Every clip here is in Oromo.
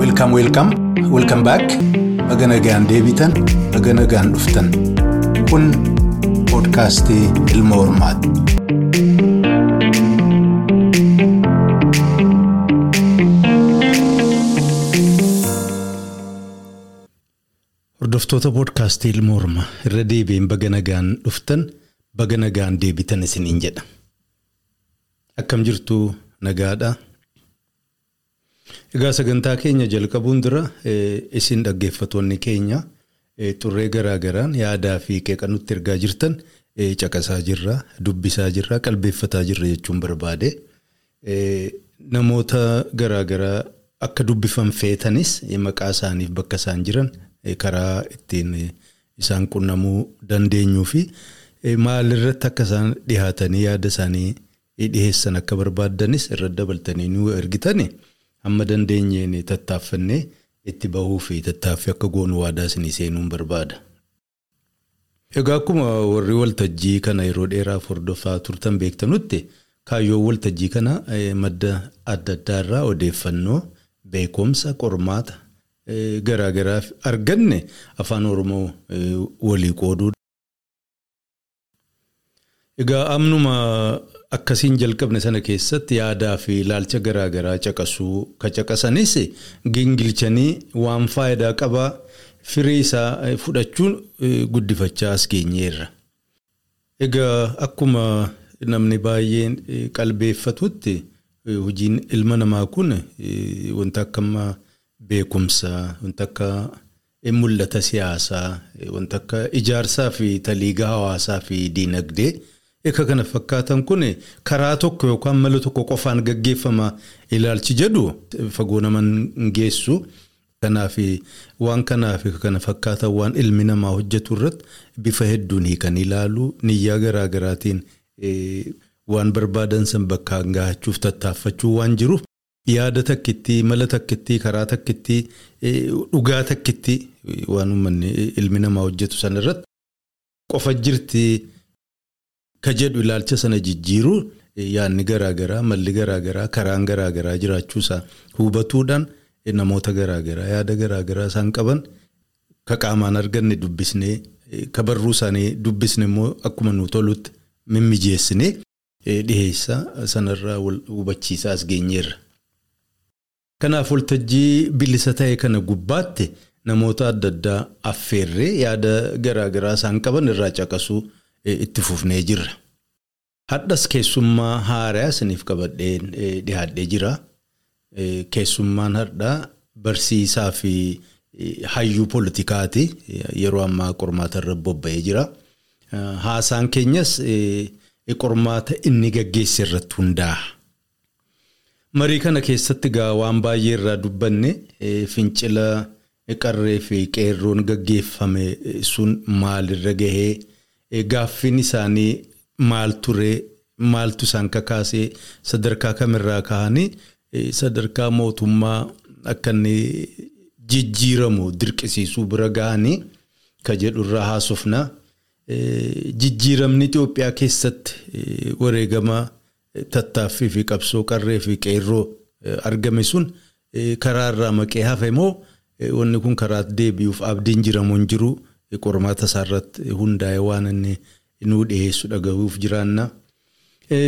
Welcome welcome welcome back baga nagaan deebitan baga nagaan dhuftan kun poodkaastii ilma hormaati. Hordoftoota poodkaastii ilma hormaa irra deebiin baga nagaan dhuftan baga nagaan deebitan isiniin jedha. Akkam jirtu nagaadha. Egaa sagantaa keenya jalqabuun dura isin dhaggeeffatoonni keenya xurree garaa garaan yaadaa fi qeeqa nutti ergaa jirtan caqasaa jirra, dubbisaa jirra, qalbeeffataa jirra jechuun barbaade. Namoota garaa garaa akka dubbifan feetanis maqaa isaaniif bakka isaan jiran karaa ittiin isaan qunnamuu dandeenyuu fi maalirratti akka isaan dhihaatanii yaada isaanii dhiheessan akka barbaaddanis irra dabaltanii nu ergitani. Amma dandeenyeen tattaaffannee itti bahuu fi tattaaffii akka goonu isinii seenuun barbaada. Egaa akkuma warri waltajjii kana yeroo dheeraaf hordofaa turtan beektanutti kaayyoon waltajjii kana madda adda addaa irraa odeeffannoo beekumsa qormaata garaa garaa arganne afaan oromoo walii qooduudha. Egaa amnuma akkasiin jalqabne sana keessatti yaadaa fi ilaalcha garaa garaa caqasuu ka caqasanis gingilchanii waan faayidaa qabaa firii isaa fudhachuun guddifachaa as geenyeerra. Egaa akkuma namni baay'een qalbeeffatutti hojiin ilma namaa kun wanta akka beekumsaa wanta akka mul'ata siyaasaa wanta akka ijaarsaa fi taliigaa hawaasaa fi diinagdee. Akka kana fakkaatan kun karaa tokko yookaan mala tokko qofaan gaggeeffama ilaalchi jedhu fagoo nama hin geessu. Kanaaf waan kanaaf kana fakkaatan waan ilmi namaa hojjetu irratti bifa hedduun kan ilaalu niyyaa garaa garaatiin waan barbaadan san bakkaan gahachuuf tattaaffachuu waan jiruuf yaada takkittii mala takkittii karaa takkittii dhugaa takkittii waan ilmi namaa hojjetu sana irratti qofa jirti. Ka jedhu ilaalcha sana jijjiiruu yaadni garaagaraa malli garaagaraa karaan garaagaraa jiraachuusaa hubatuudhaan namoota garaagaraa yaada garaagaraa isaan qaban ka qaamaan arganne dubbisnee ka barruu isaanii dubbisne immoo akkuma nu tolutti mimmijeessinee dhiheessaa sanarraa hubachiisaa as geenyeerra. Kanaaf waltajjii bilisa ta'e kana gubbaatti namoota adda addaa affeerree yaada garaagaraa isaan qaban irraa caqasuu. Itti fufnee jirra. Hadhas keessummaa haaraa isiniif qabadhee dhiyaadhee jira. Keessummaan hadhaa barsiisaa fi hayyuu poolitikaati. Yeroo ammaa qormaata irra bobba'ee jira. Haasaan keenyas qormaata inni gaggeesse irratti hundaa'a. Marii kana keessatti gaa waan baay'ee irraa dubbanne fincila qarree fi qeerroon gaggeeffame sun maalirra gahee. Gaaffiin isaanii maal ture maaltu isaan kakaasee sadarkaa kamirraa ka'anii sadarkaa mootummaa akka inni jijjiiramu dirqisiisuu bira ga'anii ka jedhurraa haasofna. Jijjiiramni Itoophiyaa keessatti wareegama tattaaffii fi qabsoo qarree fi qeerroo argame sun karaarraa maqee hafe moo wanni kun karaa deebi'uuf abdiin jiramu hin jiru. Qormaata isaarratti hundaa'e waan inni nuu dhiyeessu dhagahuuf jiraanna.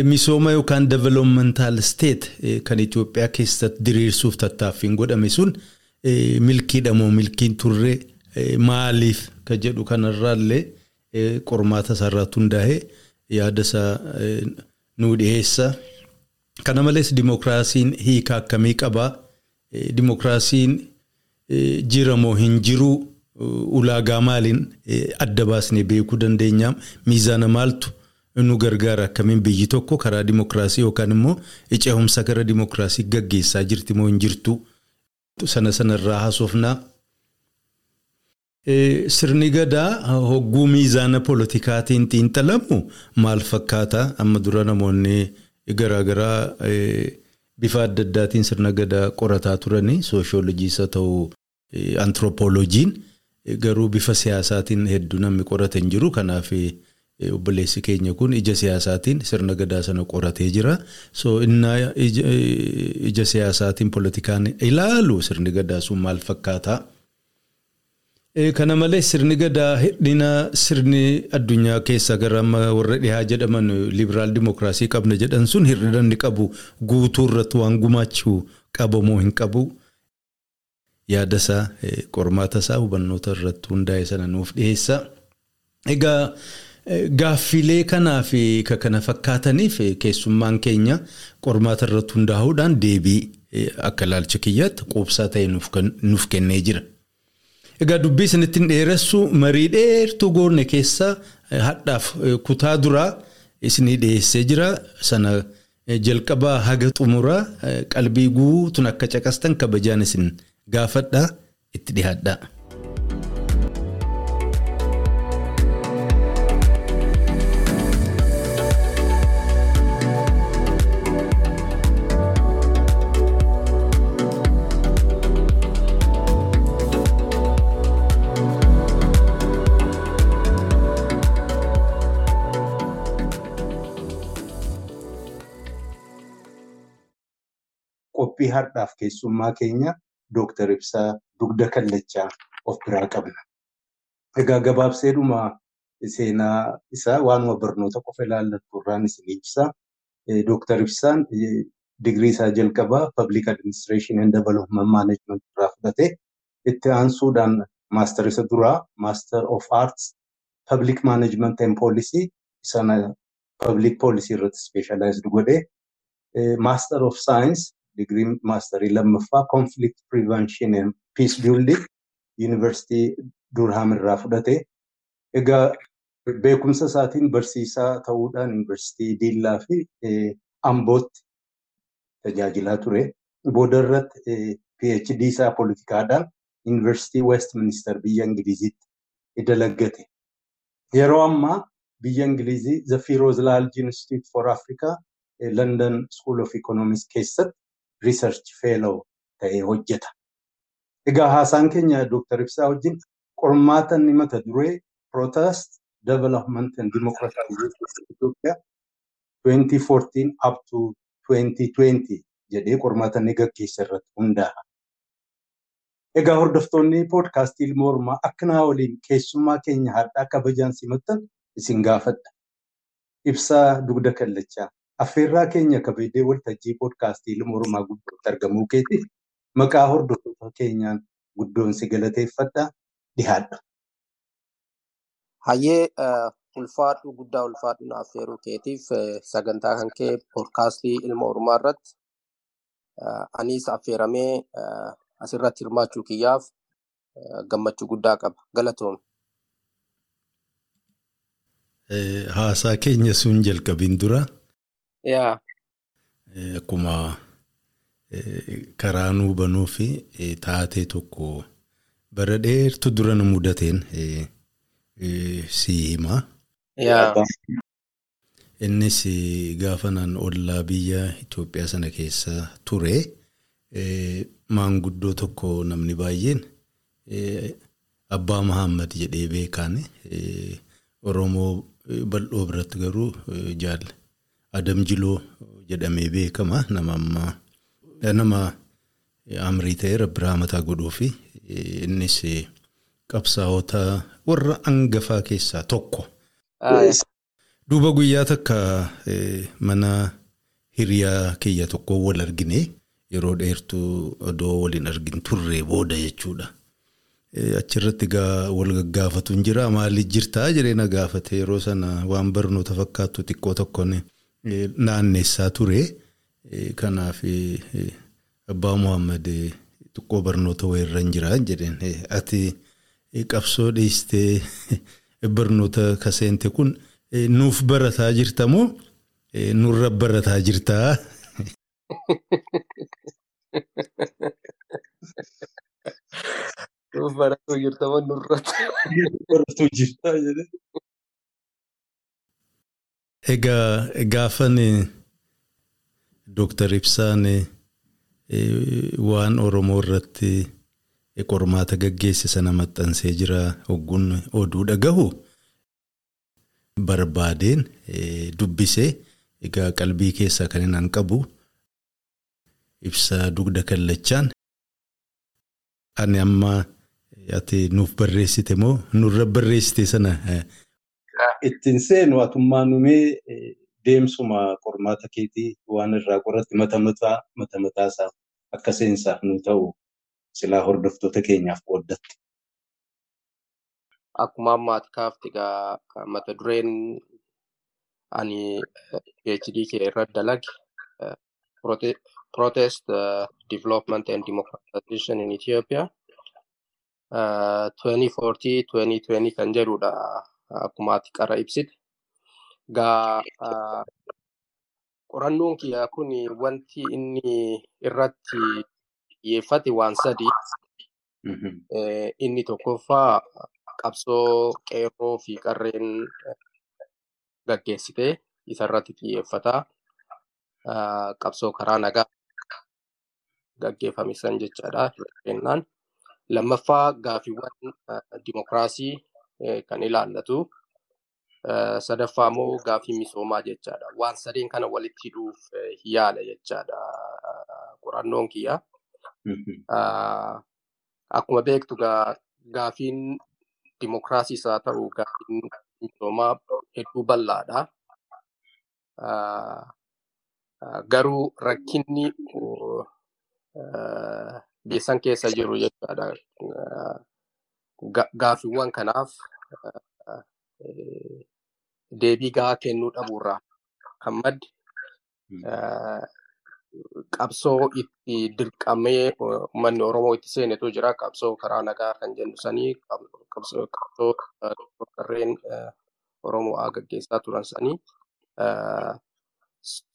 Misooma yookaan developmental state kan Itoophiyaa keessatti diriirsuuf tattaaffiin godhame sun milkiidha moo milkiin turre maaliif ka jedhu kanarraallee qormaata isaarratti hundaa'e yaada isaa nuu dhiyeessa. Kana malees dimookiraasiin hiika akkamii qabaa? Dimookiraasiin jira moo hin jiruu? Ulaagaa maaliin adda baasnee beekuu dandeenya? Miizaana maaltu nu gargaara? Akkamiin biyyi tokko karaa dimookiraasii yookaan immoo ce'umsa gara dimookiraasii gaggeessaa jirti moo hin jirtu? Sana sanarraa haasofnaa. Sirni gadaa hogguu miizaana poolitikaatiin xiinxalamu maal fakkaata? Amma dura namoonni garaagaraa bifa adda addaatiin sirna gadaa qorataa turanii sooshoolojiis haa ta'u antiroopooloojiin. Garuu bifa siyaasaatiin hedduu namni qorate hin jiru. Kanaaf obboleessi keenya kun ija siyaasaatiin sirna gadaa sana qoratee jira. So innaa ija siyaasaatiin poolitikaan ilaalu sirni gadaa sun maal fakkaataa? Kana malees sirni gadaa hir'ina sirni addunyaa keessaa gara warra dhihaa jedhaman libiraal dimookiraasii qabna jedhan sun hir'ina inni qabu guutuu irratti waan gumaachuu qabamoo hin qabu. Yaada isaa qormaata isaa hubannoota irratti hundaa'e sana nuuf dhiyeessa. Egaa gaaffilee kanaa fi kana fakkaataniif keessummaan keenya qormaata irratti hundaa'uudhaan deebii akka ilaalcha kiyyaatti quubsaa ta'e nuuf kennee jira. Egaa dubbii isinitti dheeressu marii dheertuu goone keessaa hadhaaf kutaa duraa isinii dhiyeessee jira. Sana jalqabaa haga xumuraa qalbii guutuun akka caqastan kabajaan isin gaafadhaa itti dhiyaadhaa. Qophii har'aaf keessummaa keenya Dooktar Ibsaa Dugda Kallachaa of biraa qabna. Egaa gabaabseedhuma seenaa isaa waanuma barnoota qofa ilaallattu irraan isin ibsa. Dooktar Ibsaan digirii isaa jalqabaa Public Administration and Development Management irraa fudhate. Itti aansuudhaan maastar isa duraa Master of Arts Public Management and Policy sana Public Policy irratti specialized godhe. Master of Science digirii maastarii lammaffaa conflict prevention and peace building yuunivarsiitii durham irraa fudhate. Egaa beekumsa isaatiin barsiisaa ta'uudhaan yuunivarsiitii diillaa fi ambootti tajaajilaa ture. Booda irratti PhD isaa poolitikaadhaan yuunivarsiitii Westminster biyya Ingiliziitti dalagate. Yeroo ammaa biyya Ingilizii Zafii Roozlaaldii Institute for Africa London School of Economics keessatti research fellow ta'ee hojjeta. Egaa haasaan keenya Dooktar Ibsaa wajjin qormaata inni mata duree Protest Development and Democratization Ethiopia 2014 up to 2020 jedhee qormaata inni gaggeessa irratti hundaa'a. Egaa hordoftoonni poodkaastii ilma Oromaa akka naa waliin keessummaa keenya har'aa kabajaan simattan isin gaafadha. Ibsaa dugda kallachaa affeerraa keenya kabajee waltajjii poodkaastii ilma Oromaa guddootti argamuu keetiif maqaa hordoftoota keenyaan guddoon si galateeffadha dhihaadha. Hayyee ulfaadhu guddaa ulfaadhu na affeeruu keetiif sagantaa kan kee poodkaastii ilma Oromaa irratti anis affeeramee asirratti hirmaachuu kiyyaaf gammachuu guddaa qaba. Galatoomne. Haasaa keenya sun jalqabiin dura. Yaa. Akkuma karaa nuu banuu fi taatee tokko bara dheertu dura nu mudateen si hima. Innis gaafa naan ollaa biyya Itoophiyaa sana keessa ture maanguddoo tokko namni baay'een Abbaa Mahammad jedhee beekan Oromoo bal'oo biratti garuu jaalla. Adam Jiloo jedhamee beekama nama ammaa nama amrii ta'e rabbi raamataa godhuu fi innis qabsaa'ota warra hangafaa keessaa tokko. Duuba guyyaa takka mana hiriyaa kiyya tokko wal argine yeroo dheertuu odoo waliin argin turre booda jechuudha. Achirratti wal gaggaafatu jira maaliif jirtaa jedhee na gaafate yeroo sana waan barnoota fakkaattu xiqqoo tokkoon naannessaa ture. Kanaaf abbaa Muhammad xiqqoo barnoota wayirra hin jiraa jedheen ati qabsoo dhiistee barnoota kaseente kun nuuf barataa jirta moo nurra barataa jirtaa? Nuuf baratuu jirta moo nurratti? Baratuu jirtaa jedhee. Egaa gaafan Dooktar Ibsaan waan Oromoo irratti qormaata gaggeesse sana maxxansee jira hogguun oduu dhagahu barbaadeen dubbisee egaa qalbii keessaa kan inni qabu ibsa dugda kallachaan ani amma ati nuuf barreessite moo nurra barreessite sana. Ittiin seenu atummaa numee deemsuma qormaata keetii waan irraa qoratti mata mataa mata mataasaaf akka seensaaf nu ta'u silaa hordoftoota keenyaaf qooddatte. Akkuma ammaati kaafte egaa mata dureen ani PhD kee irratti dalage Protest Development and Democratization in Ethiopia 2040-2020 kan jedhudha akkuma ati qara ibsite. Gaa qorannoon kiyyaa kun wanti inni irratti xiyyeeffate waan sadii. Inni tokkoffaa qabsoo qeerroo fi qarreen gaggeessite isarratti xiyyeeffata. Qabsoo karaa nagaa gaggeeffame san jechaadha. Lammaffaa gaaffiiwwan dimokiraasii kan ilaallatu. Sadaffaa immoo gaaffii misoomaa jechaadha. Waan sadeen kana walitti hiduuf yaala jechaadha qorannoon kiyya. Akkuma beektu gaaffiin dimokiraasiis haa ta'u gaaffiin misoomaa hedduu bal'aadha. Garuu rakkinni biyya keessa jiru jechaadha. Gaaffiiwwan kanaaf deebii gahaa kennuu dhabuurraa kan madde qabsoo itti dirqamee uummanni Oromoo itti seenetu jira. Qabsoo karaa nagaa kan jennu sanii qabsoo qarreen Oromoo gaggeessaa turan sanii.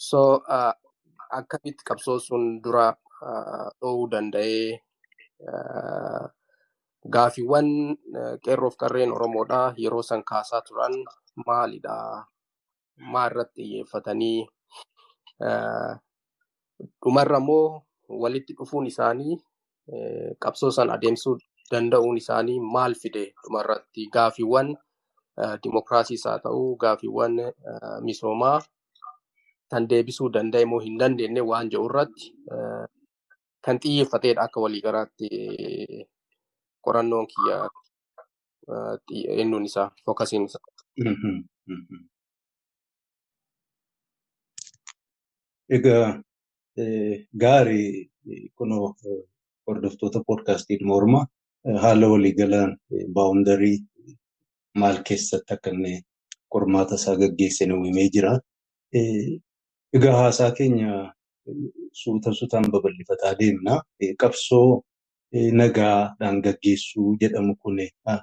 So akkamitti qabsoo sun dura dhoowuu danda'ee gaaffiiwwan qeerroof qarreen Oromoodhaa yeroo san kaasaa turan maalidha? Maal irratti xiyyeeffatanii? Dhumarra immoo walitti dhufuun isaanii qabsoo san adeemsuu danda'uun isaanii maal fide dhumarratti gaaffiiwwan dimokiraasiis haa ta'u gaaffiiwwan misoomaa kan deebisuu danda'e moo hin dandeenye waan jedhu irratti kan xiyyeeffatedha akka waliigalaatti qorannoon kiyya eenyuun isaa fookasiin isaa. Egaa gaarii kunoo hordoftoota poodkaastii morma haala waliigalaan baawundarii maal keessatti akka inni qormaata isaa gaggeesse nu himee jira. Egaa haasaa keenya suuta suutaan babal'ifataa deemna. Qabsoo nagaadhaan gaggeessuu jedhamu kun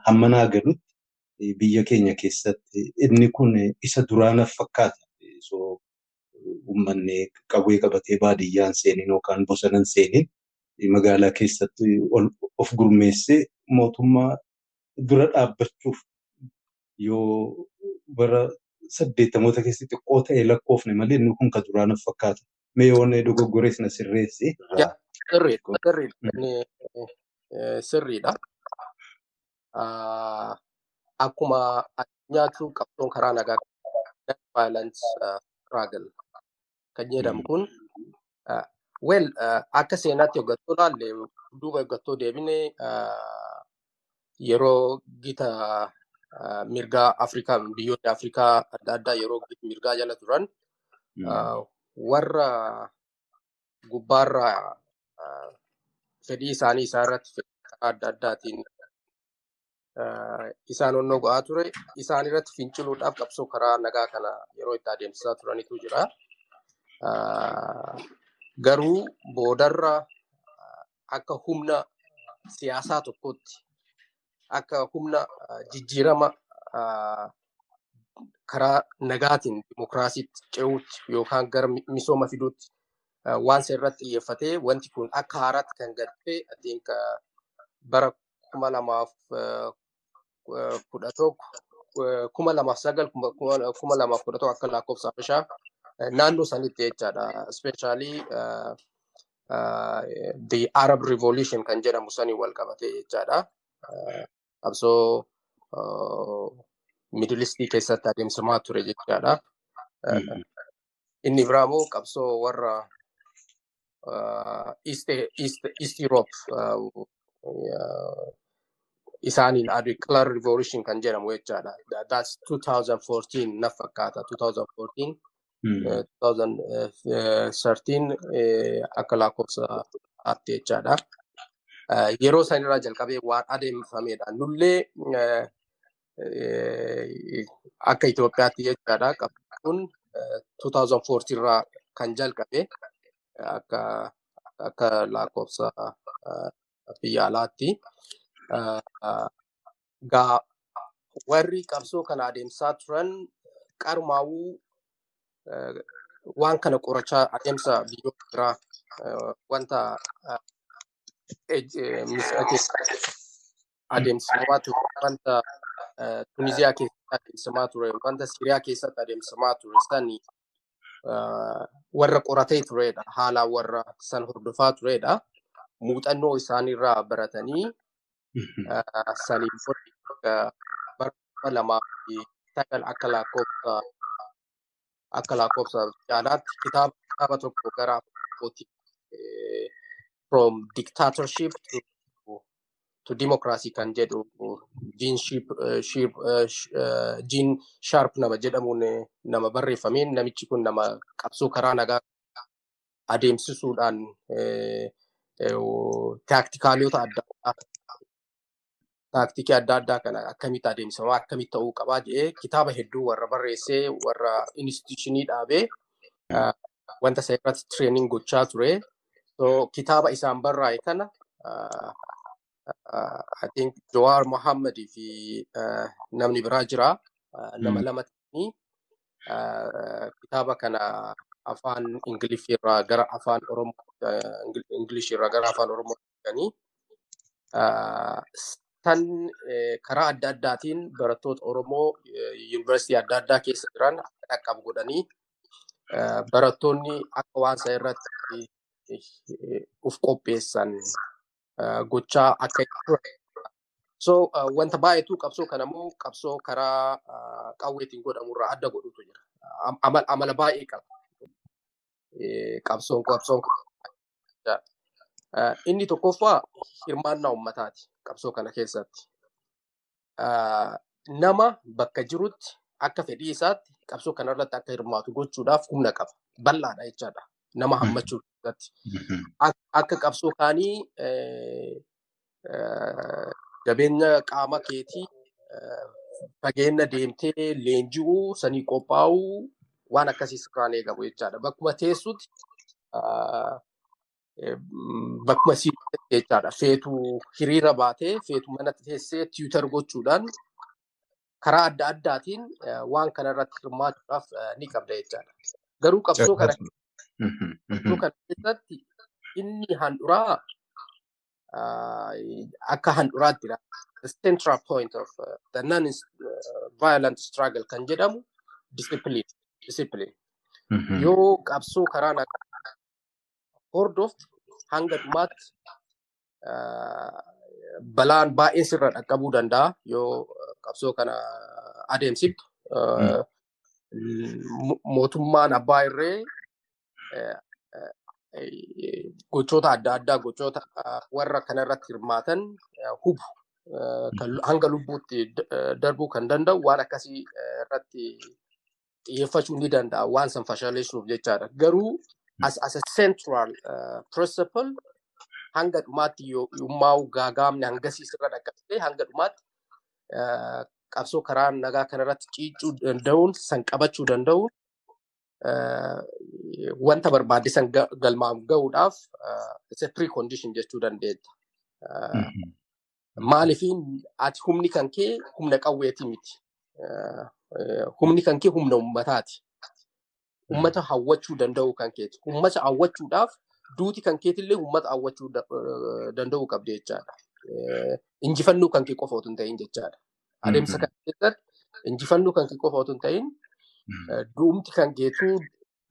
hamma naa galutti biyya keenya keessatti inni kun isa duraanaaf fakkaata. Uummanni qawwee qabatee baadiyyaan seenin yookaan bosanan seenin magaalaa keessatti of gurmeessee mootummaa dura dhaabbachuuf yoo bara saddeettamoota keessatti xiqqoo ta'e lakkoofne malee inni kun kan duraanaaf fakkaata. Mee yoon dogoggorees na sirreessi. Sirriidha. Akkuma addunyaatu qabsoon karaa nagaa violence struggle kan jedhamu kun well akka seenaatti hoggattoo ilaalle duuba hoggattoo deebine yeroo gita mirgaa Afrikaa biyyoonni Afrikaa adda addaa yeroo mirgaa jala turan warra gubbaarraa fedhii isaanii isaa irratti karaa adda addaatiin isaan onnoo go'aa ture. Isaan irratti finciluudhaaf qabsoo karaa nagaa kana yeroo itti adeemsisaa turanitu jira. Garuu boodarra akka humna siyaasaa tokkotti akka humna jijjiirama karaa nagaatiin dimokiraasiitti ce'uutti yookaan gara misooma fiduutti waan isa irratti xiyyeeffatee wanti kun akka haaraatti kan galtee adeemka bara kuma lamaaf kudha tokko kuma lamaaf sagal kuma lamaaf kudha tokko akka lakkoofsa Habashaa naannoo sanitti jechaadha. Especially the Arab Revolution kan jedhamu sanii wal qabatee jechaadha. Qabsoo midilistii keessatti adeemsifamaa ture jechaadha. Inni biraa immoo qabsoo warra East Europe isaaniin Agricultural Revolution kan jedhamu jechaadha. That's 2014 na fakkaata. 2014 2013 akka lakkoofsa aatti jechaadha. Yeroo sanirraa jalqabee waan adeemsifamedha. Nullee akka Itoophiyaatti jechaadha. Qabsoon 2014 irraa kan jalqabe akka akka lakkoofsa biyya alaatti. Gaa warri qabsoo kana adeemsaa turan qarumaawuu waan kana qorachaa adeemsa biyyoota biraa wanta adeemsifamaa ture wanta Tuniziyaa keessatti adeemsifamaa ture wanta Siriyaa keessatti adeemsifamaa ture sani warra qoratee turedha haala warra san hordofaa turedha muuxannoo isaaniirraa baratanii saniin bara lamaa fi sagal akka lakkoofsa akka lakkoofsa jaalaatti kitaaba tokko gara afurti from dictatorship to to democracy kan jedhu Jean Jean Sharp nama jedhamuun nama barreeffameen namichi kun nama qabsoo karaa nagaa adeemsisuudhaan taaktikaaliyoota adda addaa taaktikii adda addaa kana akkamitti adeemsifamaa akkamitti ta'uu qabaa jedhee kitaaba hedduu warra barreessee warra instituushinii dhaabee wanta isa irratti tireening gochaa ture. Kitaaba isaan barraa'e kana I think Jawaar Mohammed fi namni biraa jira. Nama lama ta'anii kitaaba kana afaan Ingiliffii irraa gara afaan Oromoo Ingilishii irraa gara afaan Oromoo san karaa adda addaatiin barattoota Oromoo yuunivarsiitii adda addaa keessa jiran akka dhaqqabu godhanii barattoonni akka waan isa irratti uf qopheessan gochaa akka ture. So wanta baay'eetu qabsoo kana immoo qabsoo karaa qawweetiin godhamurraa adda godhutu jira. Amala baay'ee qaba. Qabsoon qabsoon inni tokkoffaa hirmaannaa uummataati qabsoo kana keessatti. Nama bakka jirutti akka fedhii isaatti qabsoo kanarratti akka hirmaatu gochuudhaaf humna qaba. Bal'aadha jechaadha. Nama hammachuu keessatti. Akka qabsoo kaanii jabeenya qaama keetii fageenya deemtee leenji'uu sanii qophaa'uu waan akkasii sirraan eegamu jechaadha. Bakkuma teessutti bakkuma sii jechaadha. Feetu hiriira baatee feetu mana teessee tiwiitar gochuudhaan karaa adda addaatiin waan kanarratti hirmaachuudhaaf ni qabda jechaadha. Garuu qabsoo kana keessatti inni handhuraa akka handhuraatti the central point of uh, the non-violent struggle kan jedhamu discipline. discipline. Yoo qabsoo karaa nagaa hordofte hanga dhumaatti balaan baay'een sirra dhaqqabuu danda'a yoo qabsoo kana adeemsiftu. Mootummaan abbaa irree gochoota adda addaa gochoota warra kanarratti hirmaatan hubu. Hanga lubbuutti darbuu kan danda'u waan akkasii irratti xiyyeeffachuu ni danda'a waan san fashaleessuuf jechaadha. Garuu as, as a central principle hanga dhumaatti yommaa'u gaagaamne hangasii sirra dhaqqabsee hanga dhumaatti qabsoo karaa nagaa kanarratti ciicuu danda'uun san qabachuu danda'uun wanta barbaachisan galmaan ga'uudhaaf a precondition jechuu dandeetta. Maaliifiin ati humni kan kee humna qawweetii miti. Humni kan kee humna uummataati. Uummata hawwachuu danda'u kan keeti. Uummata hawwachuudhaaf duuti kan keetillee uummata hawwachuu danda'uu qabdi jechaadha. Injifannoo kan kee qofa otoo hin ta'in jechaadha. Adeemsa kana keessatti injifannoo kan kee qofa otoo hin ta'in duumti kan keetuu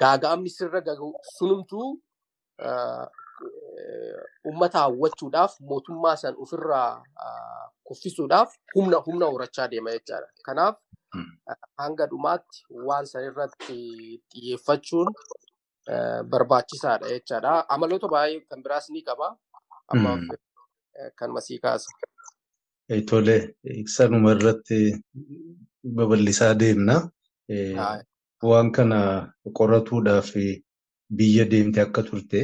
gaagaamni sirra sunumtuu uummata hawwachuudhaaf mootummaa san ofirraa kuffisuudhaaf humna humna horachaa deema jechaadha. Kanaaf hanga dhumaatti waan san irratti xiyyeeffachuun barbaachisaadha jechaadha. Amaloota baay'ee kan biraas ni qaba. Ammaaf kan masii kaasa. Tole, sanuma irratti babal'isaa deemna. Waan kana qoratuudhaaf biyya deemte akka turte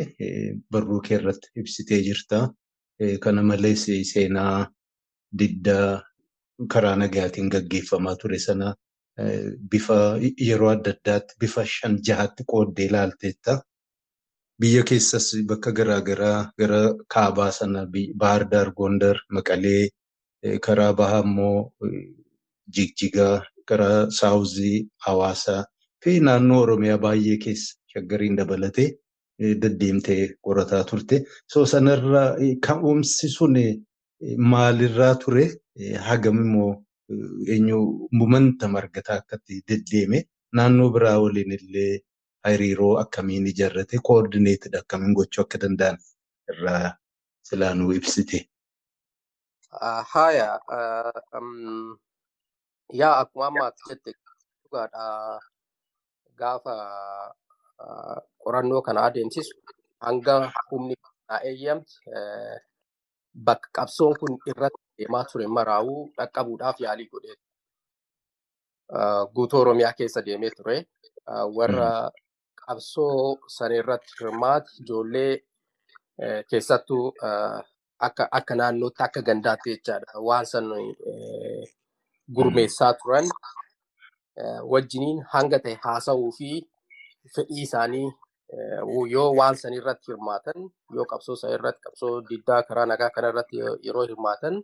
barruu kee irratti ibsitee jirta. Kana malees seenaa diddaa karaa nagaatiin gaggeeffamaa ture sana bifa yeroo adda addaatti bifa shan jahatti qooddee ilaalteetta. Biyya keessas bakka garaagaraa gara kaabaa sana Baahir Daar, Gondar, Maqalee, karaa bahaa immoo Jigjigaa, karaa Saawuzii, Hawaasaa fi naannoo Oromiyaa baay'ee keessa shaggariin dabalatee deddeemtee qorataa turte. So sanarraa ka'umsi sun maalirraa ture? Hagam immoo eenyu momentum argataa akkatti deddeeme naannoo biraa waliin illee hariiroo akkamiin ijaarrate koordineetid akkamiin gochuu akka danda'an irraa silaanuu ibsite. Haaya, yaa akkuma amma ati jette dhugaadha gaafa qorannoo kana adeemsisu hanga humni naa eeyyamti bakka qabsoon kun irratti deemaa ture maraa'uu dhaqqabuudhaaf yaalii godhee guutuu Oromiyaa keessa deemee ture. Warra qabsoo sana irratti hirmaate ijoollee keessattuu akka naannootti akka gandaatti jechaadha. Waan san gurmeessaa turan wajjiniin hanga ta'e haasa'uu fi fedhii isaanii yoo waan san irratti hirmaatan yoo qabsoo sana irratti qabsoo diddaa karaa nagaa kana irratti yeroo hirmaatan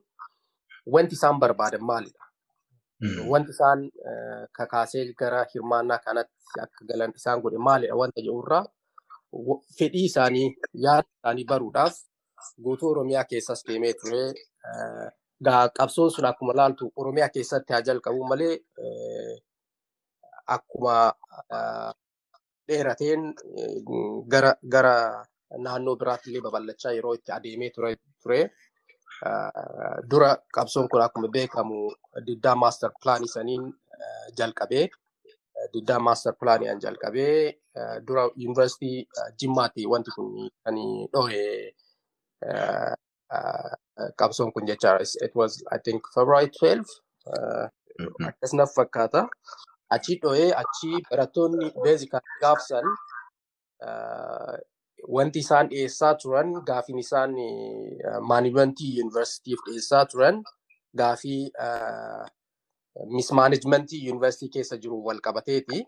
wanti isaan barbaadan maalidha? Wanti isaan kakaasee gara hirmaannaa kanatti akka galan isaan godhe maalidha wanta jedhurraa fedhii isaanii yaada isaanii baruudhaaf guutuu Oromiyaa keessas deemee ture. Qabsoon sun akkuma laaltu Oromiyaa keessatti haa jalqabu malee akkuma dheerateen gara gara naannoo biraatti illee babal'achaa yeroo itti adeemee ture. Dura qabsoon kun akkuma beekamu diddaa maaster pilaanii saniin jalqabee diddaa maaster pilaaniin jalqabee dura yuunivarsiitii Jimmaatti wanti kun kan dhohe qabsoon kun jechaadha. It was I think February 12 akkas naf fakkaata. Achi dhohee achi barattoonni beezikaan gaafsan wanti isaan dhiyeessaa turan gaafiin isaan maanimentii yuunivarsiitiif dhiyeessaa turan gaafii mismaanejmentii yuunivarsiitii keessa jiru wal qabateeti.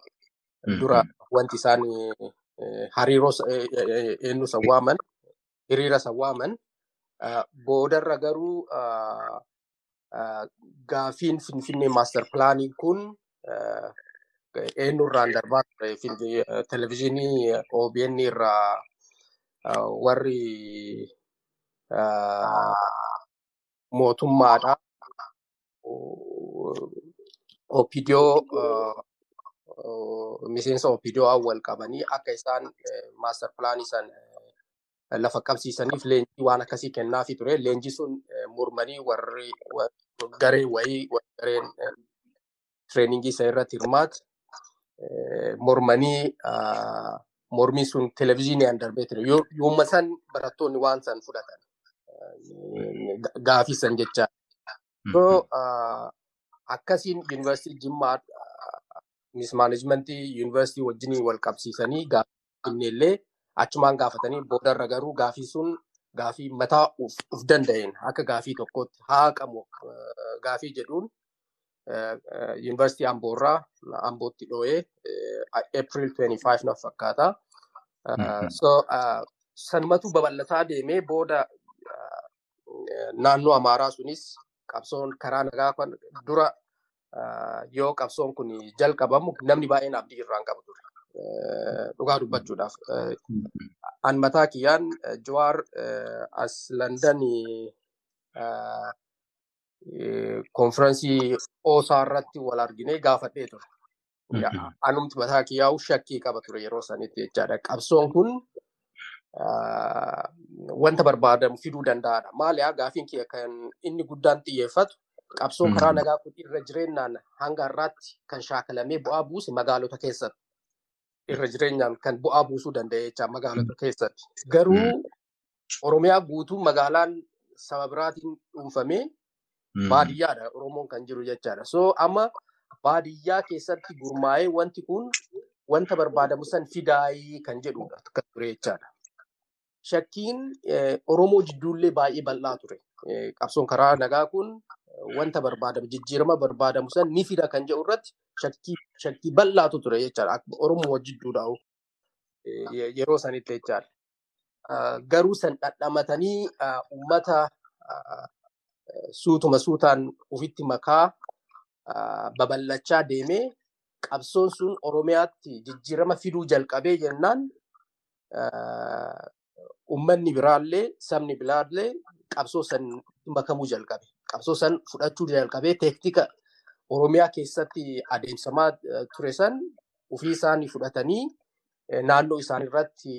Dura wanti isaan hariiroo eenyu san waaman hiriira san waaman boodarra garuu gaafiin finfinnee maaster pilaanii kun eenyurraan darbaa ture televizyiinii OBN irraa warri mootummaadha. Opidiyoo miseensa Opidiyoo wal qabanii akka isaan maaster pilaanii san lafa qabsiisaniif leenjii waan akkasii kennaafii ture. Leenjii sun mormanii warri garee wayii gareen tireeningii isa irratti hirmaate mormanii mormii sun televizyiiniidhaan darbee ture. Yooma san barattoonni waan san fudhatan gaafii san jecha. So akkasiin yuunivarsiitii Jimmaa mismaanejmentii yuunivarsiitii wajjin wal qabsiisanii gaafii illee achumaan gaafatanii boodarra garuu gaafii sun gaafii mataa uf danda'een akka gaafii tokkotti haaqamu gaafii jedhuun yuunivarsiitii Amboorraa Ambootti dho'ee April 25 na fakkaata. So sanumatu babal'ataa deemee booda naannoo Amaaraa sunis qabsoon karaa nagaa dura yoo qabsoon kun jalqabamu namni baay'een abdii irraan qabu ture. Dhugaa dubbachuudhaaf. An mataa kiyyaan Jawaar as Landan konfiraansii Oosaa irratti wal arginee gaafadhee ture. Anumti mataa kiyyaa'u shakkii qaba ture yeroo sanitti jechaadha. Qabsoon kun wanta barbaadamu fiduu danda'aadha. Maaliyaa gaafiin kiyya kan inni guddaan xiyyeeffatu qabsoo karaa nagaa irra jireenyaan hanga har'aatti kan shaakalamee bu'aa buuse magaalota keessatti. Irra jireenyaan kan bu'aa buusuu danda'e jecha magaalota keessatti. Garuu Oromiyaa guutuu magaalaan saba biraatiin dhuunfamee baadiyyaadha Oromoon kan jiru jechaadha. So amma baadiyyaa keessatti gurmaa'ee wanti kun wanta barbaadamu san fidaayii kan jedhudha kan ture jechaadha. Shakkiin Oromoo jidduullee baay'ee bal'aa ture. Qabsoon karaa nagaa kun wanta barbaadamu jijjiirama barbaadamu san ni fida kan jedhu irratti shakkii bal'aatu ture jechaadha. Oromoo jidduudha yeroo sanitti jechaadha. Garuu san dhadhamatanii uummata suutuma suutaan ofitti makaa babal'achaa deemee qabsoon sun Oromiyaatti jijjiirama fiduu jalqabee jennaan uummanni biraallee sabni biraallee qabsoo san makamuu jalqabe. Qabsoo san fudhachuu jalqabee teeknika Oromiyaa keessatti adeemsamaa ture san ofii isaanii fudhatanii naannoo isaanii irratti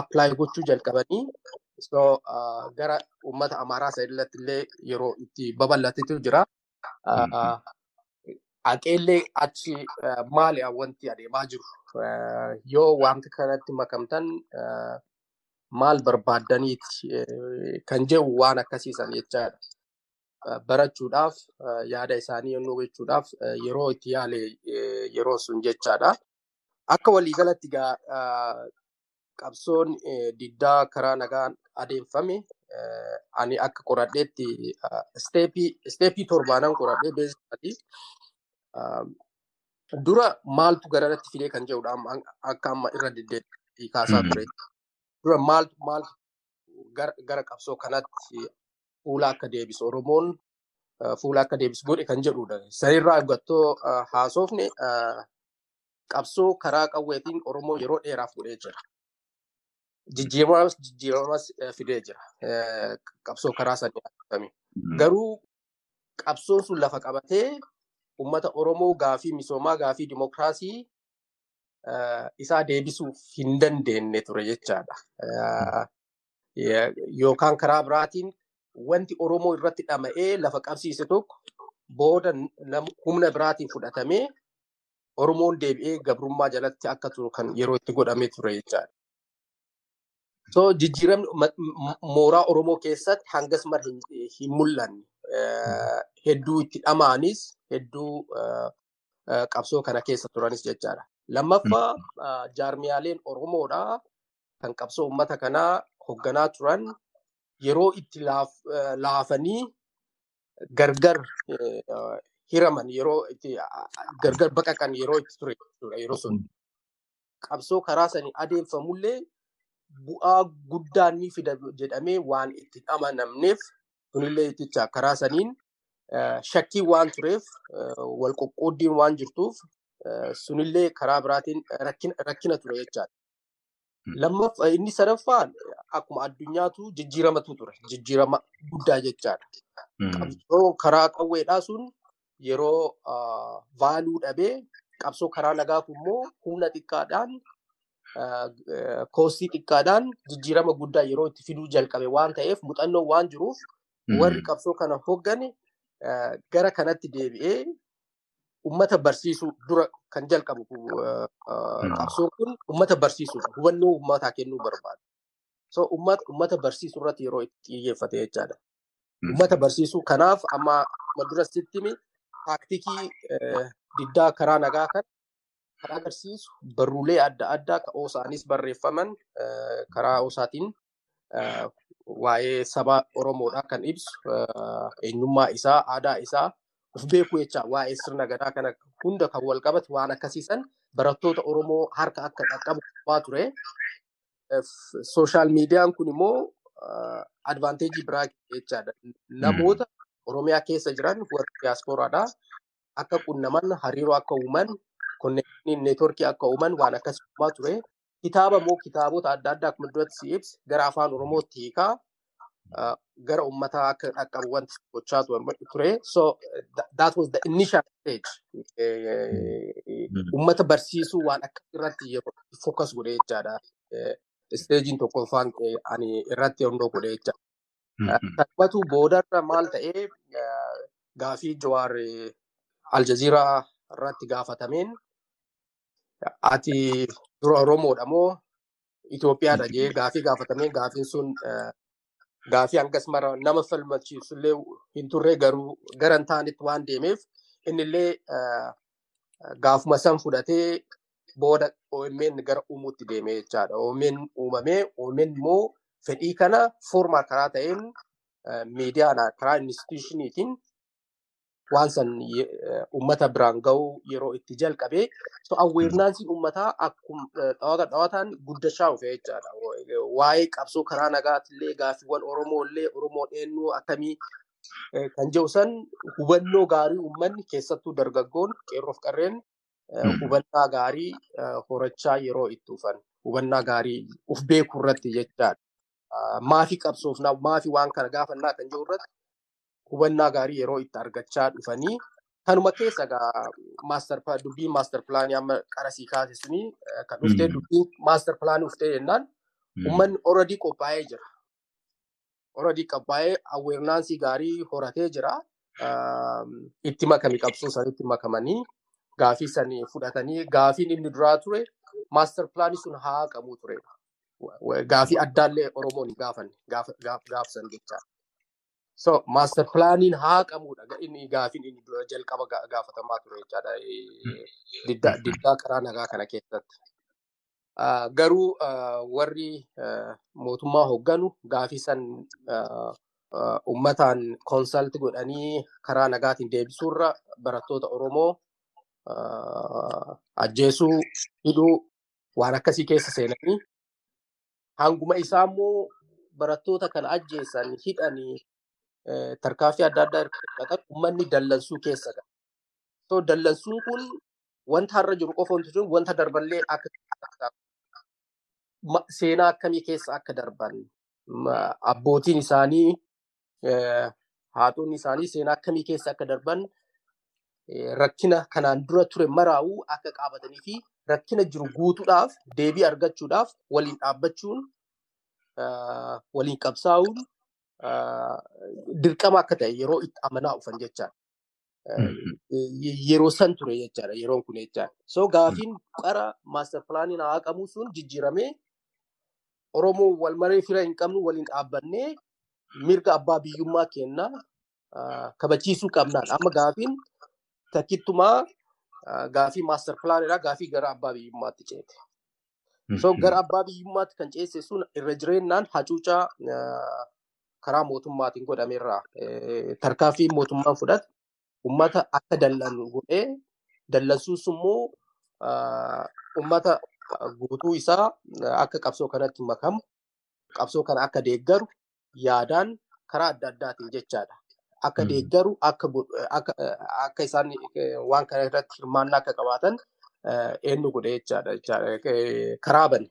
appilaayi gochuu jalqabanii so gara uummata Amaaraa sadilatti illee yeroo itti babal'atetu jira. Haqeellee achi maali wanti adeemaa jiru yoo wanti kanatti makamtan maal barbaaddaniiti kan jedhu waan akkasiisan jechaadha. Barachuudhaaf yaada isaanii yemmuu gochuudhaaf yeroo itti yaale yeroo sun jechaadha. Akka waliigalatti qabsoon diddaa karaa nagaan adeemfame ani akka qoradheetti isteepii torbaanan qoradhee beeksisati. Dura maaltu gararratti fidee kan jedhudha akka amma irra deddeebi'ee kaasaa ture. Dura maaltu gara qabsoo kanatti fuula akka deebisu Oromoon fuula akka deebisu godhe kan jedhudha. Sanirraa eeggattoo haasofne qabsoo karaa qawweetiin Oromoo yeroo dheeraaf godhee jira. Jijjiiramas jijjiiramas fidee jira. Qabsoo karaa sadii Garuu qabsoon sun lafa qabatee uummata Oromoo gaafii misoomaa gaafii dimokiraasii isaa deebisuuf hin dandeenye ture jechaadha. Yookaan karaa biraatiin wanti Oromoo irratti dhama'ee lafa qabsiise tokko booda humna biraatiin fudhatamee Oromoon deebi'ee gabrummaa jalatti akka turu kan yeroo itti godhamee ture jechaadha. So jijjiiramni mooraa Oromoo keessatti hangas mara hin mul'anne. Hedduu itti dhama'anis hedduu qabsoo kana keessa turanis jechaadha. Lammaffaa jaarmiyaaleen Oromoodhaa kan qabsoo uummata kanaa hoogganaa turan yeroo itti laafanii gargar hiraman yeroo itti gargar baqaqan yeroo itti ture yeroo sun. Qabsoo karaa sanii adeemfamullee bu'aa guddaa ni fida jedhamee waan itti amanamneef sunillee itticha karaa saniin shakkii waan tureef wal qoqqooddiin waan jirtuuf sunillee karaa biraatiin rakkina ture jechaadha. Lammaffaa inni sadaffaan akkuma addunyaatu jijjiiramatu ture. Jijjiirama guddaa jechaadha. Qabsoo karaa qawweedhaa sun yeroo vaaluu dhabee qabsoo karaa nagaa kun immoo humna xiqqaadhaan koostii xiqqaadhaan jijjiirama guddaa yeroo itti fiduu jalqabe waan ta'eef muuxannoo waan jiruuf warri qabsoo kana hooggane gara kanatti deebi'ee ummata barsiisuu dura kan jalqabu qabsoon kun ummata barsiisuudha. Hubannoo ummataa kennuu barbaada. So ummata barsiisuu irratti yeroo itti xiyyeeffate jechaadha. Ummata barsiisuu kanaaf amma dura sittimi taaktikii diddaa karaa nagaa kan kan agarsiisu barruulee adda addaa ka oosaanis barreeffaman karaa oosaatiin waa'ee saba Oromoodhaa kan ibsu eenyummaa isaa, aadaa isaa of beekuu jecha waa'ee sirna gadaa kana hunda kan wal qabatu waan akkasiisan barattoota Oromoo harka akka qaqqabu qabaa ture. Sooshaal miidiyaan kun immoo advaanteejii biraa jechaadha. Namoota Oromiyaa keessa jiran warra diyaaspooraadhaa akka qunnaman hariiroo akka uuman konneekshiniin neetworkii akka uuman waan akkas uumaa ture. Kitaaba moo kitaabota adda addaa akkuma duratti si ibse gara afaan Oromootti hiikaa gara uummataa akka dhaqqabu wanti gochaa ture. So that was the initial stage. Uummata barsiisuu waan akka irratti focus godhe jechaadha. Isteejiin tokkoffaan ani irratti hundoo godhe jechaadha. Kanumatu boodarra maal ta'ee gaafii Jawaar Aljaziiraa irratti gaafatameen ati dura Oromoodha moo Itoophiyaadha jee gaafii gaafatameen gaafiin sun gaafii hangas mara nama falmachiisullee hin turre garuu gara hin taanetti waan deemeef innillee gaafuma san fudhatee booda OMN gara uumuutti deeme jechaadha. OMN uumamee OMN immoo fedhii kana formaa karaa ta'een miidiyaadhaan karaa institushiniitiin waan san uummata biraan ga'uu yeroo itti jalqabe so awweernaansiin uummataa akkuma dhawata dhawataan guddachaa dhufe jechaadha. Waa'ee qabsoo karaa nagaatillee gaaffiiwwan Oromoollee Oromoon eenyu akkamii kan jedhu san hubannoo gaarii uummanni keessattuu dargaggoon qeerroof qarreen hubannaa gaarii horachaa yeroo itti dhufan hubannaa gaarii uf beekuu irratti jechaadha. Maafi qabsoofnaa maafi waan kana gaafannaa kan jiru irratti hubannaa gaarii yeroo itti argachaa dhufanii kanuma keessa dubbiin maaster pilaanii amma qarasii kaase suni kan dhuftee dubbiin maaster pilaanii dhuftee jennaan uummanni already qophaa'ee jira. Already qophaa'ee awweernaansii gaarii horatee jira. Itti makami qabsoo sanitti makamanii gaafii sanii fudhatanii gaafiin inni duraa ture maaster pilaanii sun haa haqamuu ture. Gaafii addaallee Oromoon hin gaafanne gaafsan jecha. So maaster pilaaniin haa haqamudha. Inni gaafiin inni dura jalqaba gaafatamaa ture jechaadha. Diddaa karaa nagaa kana keessatti. Garuu warri mootummaa hoogganu gaafii san uummataan konsalti godhanii karaa nagaatiin deebisuurra barattoota Oromoo ajjeesuu hidhuu waan akkasii keessa seenanii hanguma isaa immoo barattoota kana ajjeesan hidhanii tarkaanfii adda addaa fudhatan uummanni dallansuu keessa gala. So dallansuun kun wanta har'a jiru qofa wanti jiru wanta darballee akka seenaa akkamii keessa akka darban. Abbootiin isaanii haadhonni isaanii seenaa akkamii keessa akka darban rakkina kanaan dura ture maraa'uu akka qaabatanii fi rakkina jiru guutuudhaaf deebii argachuudhaaf waliin dhaabbachuun waliin qabsaa'uun dirqama akka ta'e yeroo itti amanaa dhufan jechaadha. Yeroo san ture jechaadha yeroon kun jechaadha. So gaafiin qara maaster pilaaniin haa haqamu sun jijjiiramee Oromoo wal maree fira hin qabnu waliin dhaabbannee mirga abbaa biyyummaa kennaa kabachiisuu qabnaadha. Amma gaafiin takkittumaa gaafii maaster pilaanidha gaafii gara abbaa biyyummaatti ceete. So gara abbaa biyyummaatti kan ceesse sun irra jireennaan hacuucaa karaa mootummaatiin godhamerraa tarkaanfii mootummaan fudhate uummata akka dallan godhee dallansuus immoo uummata guutuu isaa akka qabsoo kanatti makamu qabsoo kana akka deeggaru yaadaan karaa adda addaatiin jechaadha. Akka deeggaru akka isaan waan kana irratti hirmaannaa akka qabaatan eenyu godhe jechaadha. Karaa bane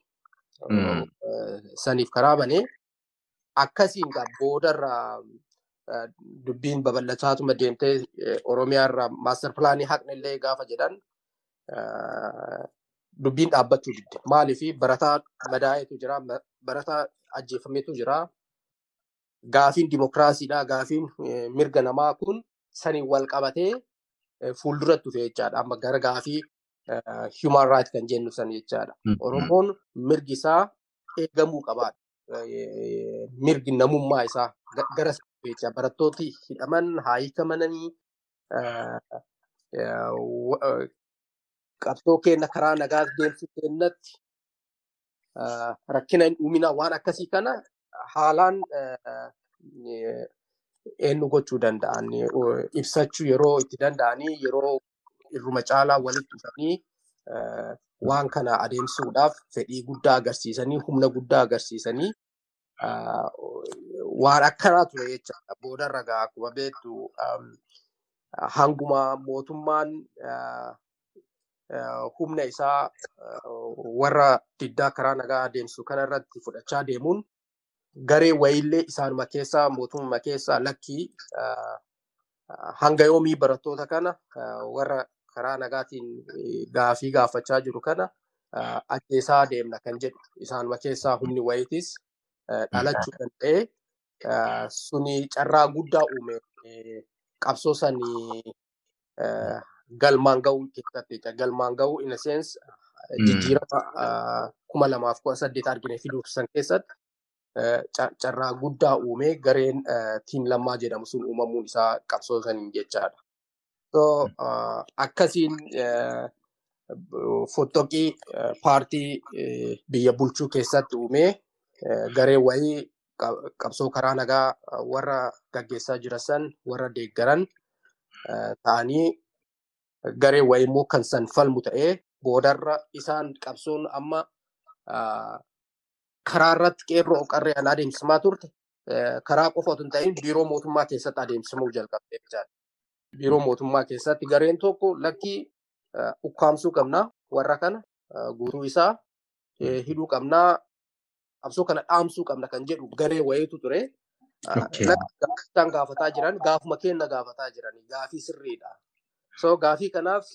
saniif karaa banee akkasiin boodarraa dubbiin babal'ataatuma deemtee Oromiyaarraa maaster pilaanii haqne illee gaafa jedhan dubbiin dhaabbachuu didde. Maaliif barataa madaa'etu jira, barataa ajjeefametu jira. Gaafiin dimokiraasiidha. Gaafiin mirga namaa kun saniin wal qabatee fuulduratti dhufe jechaadha. Amma gara gaafii human right kan jennu san jechaadha. Oromoon mirgi isaa eegamuu qabaadha. Mirgi namummaa isaa gara jecha barattooti hidhaman haa hiikamanii qabsoo keenya karaa nagaa deemsuu keenyatti rakkina hin uuminaa waan akkasii kana haalaan eenyu gochuu danda'an ibsachuu yeroo itti danda'anii yeroo irruma caalaa walitti dhufanii waan kana adeemsuudhaaf fedhii guddaa agarsiisanii humna guddaa agarsiisanii waan akkanaa ture jechaadha. Boodarra gaa akkuma beektu hanguma mootummaan humna isaa warra diddaa karaa nagaa adeemsu kanarratti fudhachaa deemuun garee wayiillee isaanuma keessaa mootummaa keessaa lakkii hanga yoomii barattoota kana warra karaa nagaatiin gaafii gaafachaa jiru kana ajjeesaa deemna kan jedhu. Isaanuma keessaa humni wayiitis dhalachuu danda'ee suni carraa guddaa uume qabsoo sanii galmaan ga'uu keessatti galmaan ga'uu in a sense jijjiirama kuma lamaaf kudha saddeet argine fiduuf san keessatti carraa guddaa uumee gareen tiim lammaa jedhamu sun uumamuun isaa qabsoo saniin jechaadha. So akkasiin fottoqii paartii biyya bulchuu keessatti uumee garee wayii qabsoo karaa nagaa warra gaggeessaa jiran san warra deeggaran ta'anii garee wayii immoo kan san falmu ta'ee boodarra isaan qabsoon amma karaa irratti qeerroo qarreen adeemsifamaa turte karaa qofa otoo hin ta'in biiroo mootummaa keessatti adeemsifamuu jalqabde jechaadha. Biiroo mootummaa keessatti gareen tokko lakkii ukkaamsuu qabna warra kana guutuu isaa hidhuu qabnaa qabsoo kana dhaamsuu qabna kan jedhu garee wayiitu ture. Isaan gaafataa jiran gaafuma kenna gaafataa jiran gaafii sirriidha. So gaafii kanaaf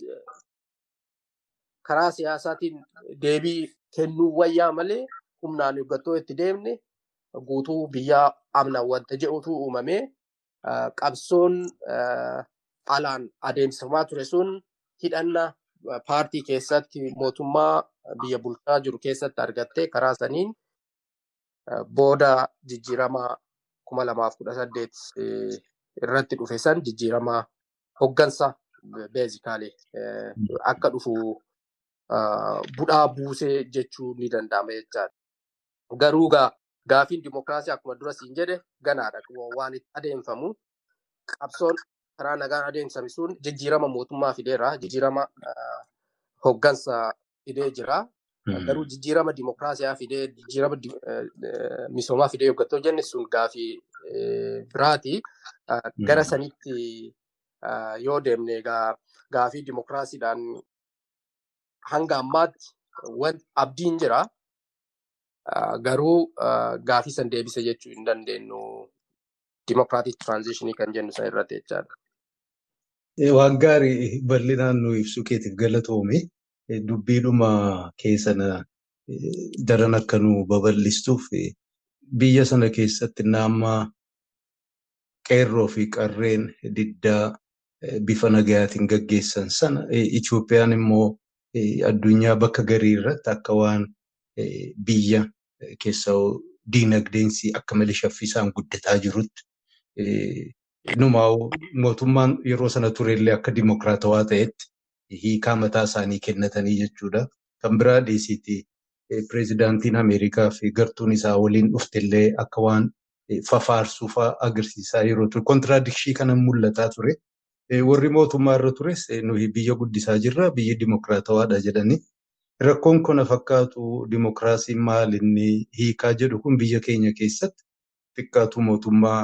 karaa siyaasaatiin deebii kennuu wayyaa malee humnaan eeggattoo itti deemne guutuu biyyaa amna wanta jedhutu uumamee qabsoon alaan adeemsifamaa ture sun hidhanna paartii keessatti mootummaa biyya bulchaa jiru keessatti argattee karaa saniin booda jijjiirama kuma lamaaf kudha saddeet irratti dhufe san jijjiirama hoggansa beezikaalee akka dhufu budhaa buusee jechuu ni danda'ama jechaadha. Garuu gaafiin dimokiraasii akkuma dura siin jedhe ganaadha waan itti adeemfamu qabsoon karaa nagaan adeemsifame sun jijjiirama mootummaa fideera jijjiirama hoggansa fidee jira. Garuu jijjiirama dimokiraasiyaa fidee jijjiirama misoomaa fidee hoggattoo jenne sun gaafii biraati. Gara sanitti yoo deemne gaafii dimokiraasiidhaan hanga ammaatti abdiin jira. Garuu gaafii san deebise jechuu hin dandeenyu dimokiraatik tiraanzishinii kan jennu san irratti jechaadha. Waan gaarii bal'inaan nu ibsuu keetiif galatoome dubbiidhuma keessana daran akka nu babal'istuuf biyya sana keessatti naammaa qeerroo fi qarreen diddaa bifa nagayaatiin gaggeessan sana Itoophiyaan immoo addunyaa bakka garii irratti akka waan biyya keessa diinagdeensi akka malee shaffisaan guddataa jirutti numaa mootummaan yeroo sana turellee akka dimokiraatawaa ta'etti hiikaa mataa isaanii kennatanii jechuudha. Kan biraa dhiisiiti pireezidaantiin Ameerikaa fi gartuun isaa waliin dhuftellee akka waan fafaarsuu agarsiisaa yeroo ture. Kontiraadikshii kana mul'ataa ture. Warri mootummaa irra tures nuyi biyya guddisaa jirra biyyi dimokiraatawaadha jedhanii. Rakkoon kana fakkaatu dimokiraasiin maal inni hiikaa jedhu kun biyya keenya keessatti xiqqaatu mootummaa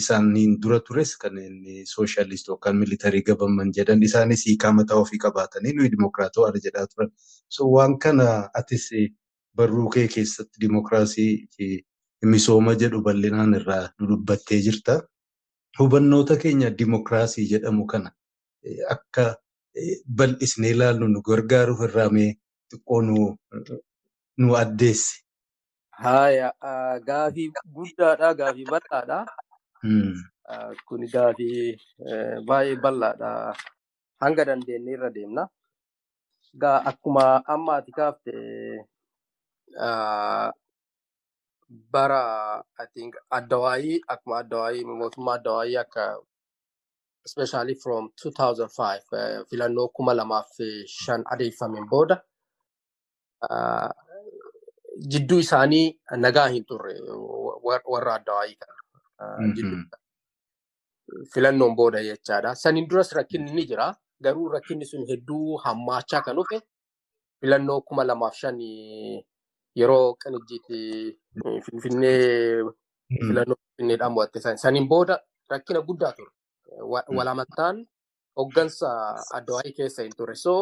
isaaniin dura tures kan inni sooshaaliist yookaan militarii gabaman jedhan isaanis hiikaa mataa ofii qabaatanii nuyi dimokiraatawaadha jedhaa turan. Waan kana atis barruu kee keessatti dimokiraasii fi misooma jedhu bal'inaan irraa dubbattee jirta. Hubannoota keenya dimokiraasii jedhamu kana akka bal'isnee ilaallu nu gargaaruuf irraa mee xiqqoo nu addeessi. Haaya gaafii guddaadha gaafii bal'aadha. Kun gaafii baay'ee bal'aadha. Hanga dandeenye irra deemna. Akkuma amma ati kaafte bara addawaayii akkuma addawaayii mootummaa addawaayii akka especially from 2005 filannoo kuma lamaaf shan adeemfameen booda jidduu isaanii nagaa hin turre warra addawaayii kana. Filannoon booda jechaadha. Saniin duras rakkinni ni jira. Garuu rakkinni sun hedduu hammaachaa kan dhufe filannoo kuma lamaaf shan yeroo qinijjiitti finfinnee filannoo finfinneedhaan mo'atte saniin booda rakkina guddaa ture. Walamantaan hoggansa addawaayii keessa hin turre. So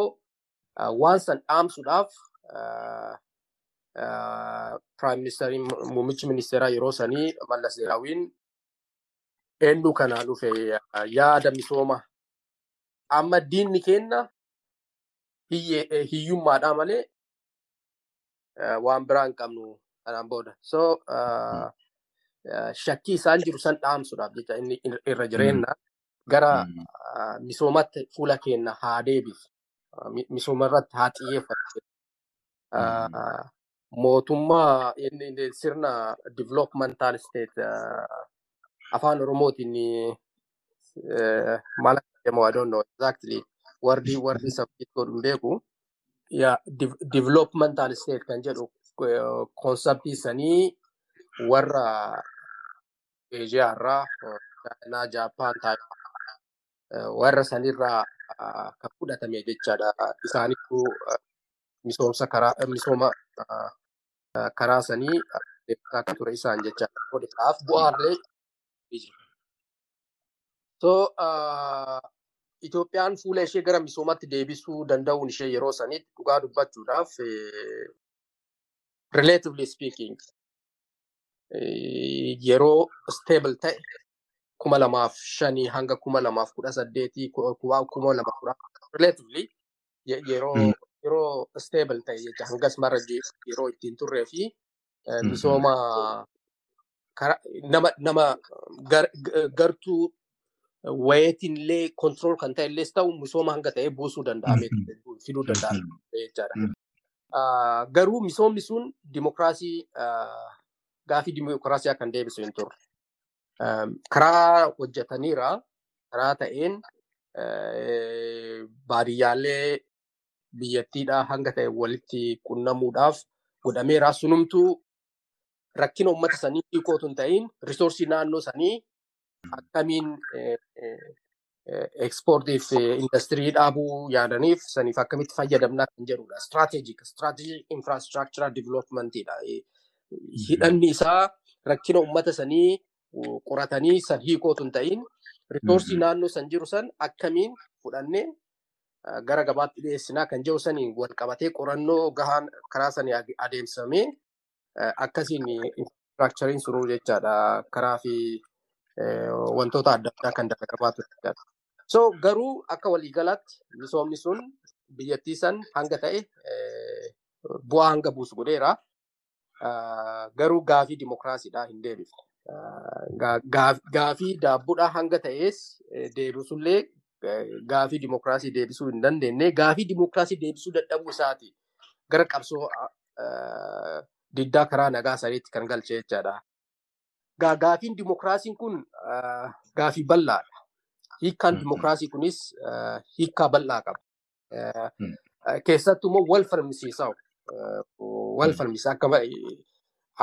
waan san dhaamsuudhaaf Prime Ministeriin muummichi ministeeraa yeroo sanii Mallas Zeenaawiin eenyu kanaa dhufe yaada misooma amma diinni kenna hiyyummaadhaa malee waan biraa hin qabnu kanaan booda. So shakkii isaan jiru san dhaamsuudhaaf jecha inni irra jireenya gara misoomatti fuula keenya haa deebifnu. Misooma irratti haa xiyyeeffatu. Mootummaa sirna developmental state afaan oromootiin maal jedhamu I don't know exactly warri warri sabbiit godhu beeku. Developmental state kan jedhu konseptii sanii warra Eeshiyaa irraa Chaayinaa, Jaappaan, warra sanirraa kan fudhatame jechaadha. Isaaniitu misoomsa karaa misooma karaa sanii kan ture isaan jechaadha. Godhinaaf bu'aalee So Itoophiyaan fuula ishee gara misoomatti deebisuu danda'uun ishee yeroo sanitti dhugaa dubbachuudhaaf relatively speaking yeroo stable ta'e kuma lamaaf shanii hanga kuma lamaaf kudha saddeetii kuma lama kudha relatively yeroo yeroo stable ta'e jecha hangas marra yeroo ittiin turree fi misooma nama nama gartuu wayeetiin illee control kan ta'e illee ta'u misooma hanga ta'e buusuu danda'ame fiduu danda'ame jechaadha. Garuu misoomni sun dimokiraasii gaafii dimokiraasii kan deebisu hin turre. Karaa hojjetaniira karaa ta'een baadiyyaalee biyyattiidhaa hanga ta'e walitti qunnamuudhaaf godhameera. Sunumtuu rakkina uummata sanii hiikootu hin ta'in risoorsii naannoo sanii akkamiin ekspoortiif industirii dhaabuu yaadaniif saniif akkamitti fayyadamnaa kan jedhudha. Strategic, strategic infrastructural developmentidha. Hidhanni isaa rakkina uummata sanii qoratanii san hiikootu hin ta'in risoorsii naannoo san jiru san akkamiin fudhannee gara gabaatti dhiyeessinaa kan jiru saniin wal qabatee qorannoo gahaan karaa sanii adeemsifamee akkasiin infraastrakchariin suruu jechaadha. Karaa fi wantoota adda addaa kan dalagamaa ture. So garuu akka waliigalaatti misoomni sun biyyattii san hanga ta'e bu'aa hanga buusu godheera. Garuu gaafii dimokiraasiidhaa hin deebifne. Gaafii daabboodhaa hanga ta'es deebisullee gaafii dimokiraasii deebisuu hin dandeenye. Gaafii dimokiraasii deebisuu dadhabuu isaati gara qabsoo diddaa karaa nagaa saniitti kan galche jechaadha. Gaafiin dimokiraasiin kun gaafii bal'aadha. Hiikkaan dimokiraasii kunis hiikkaa bal'aa qaba. Keessattuu immoo wal falmisiisaa wal falmisiisaa akka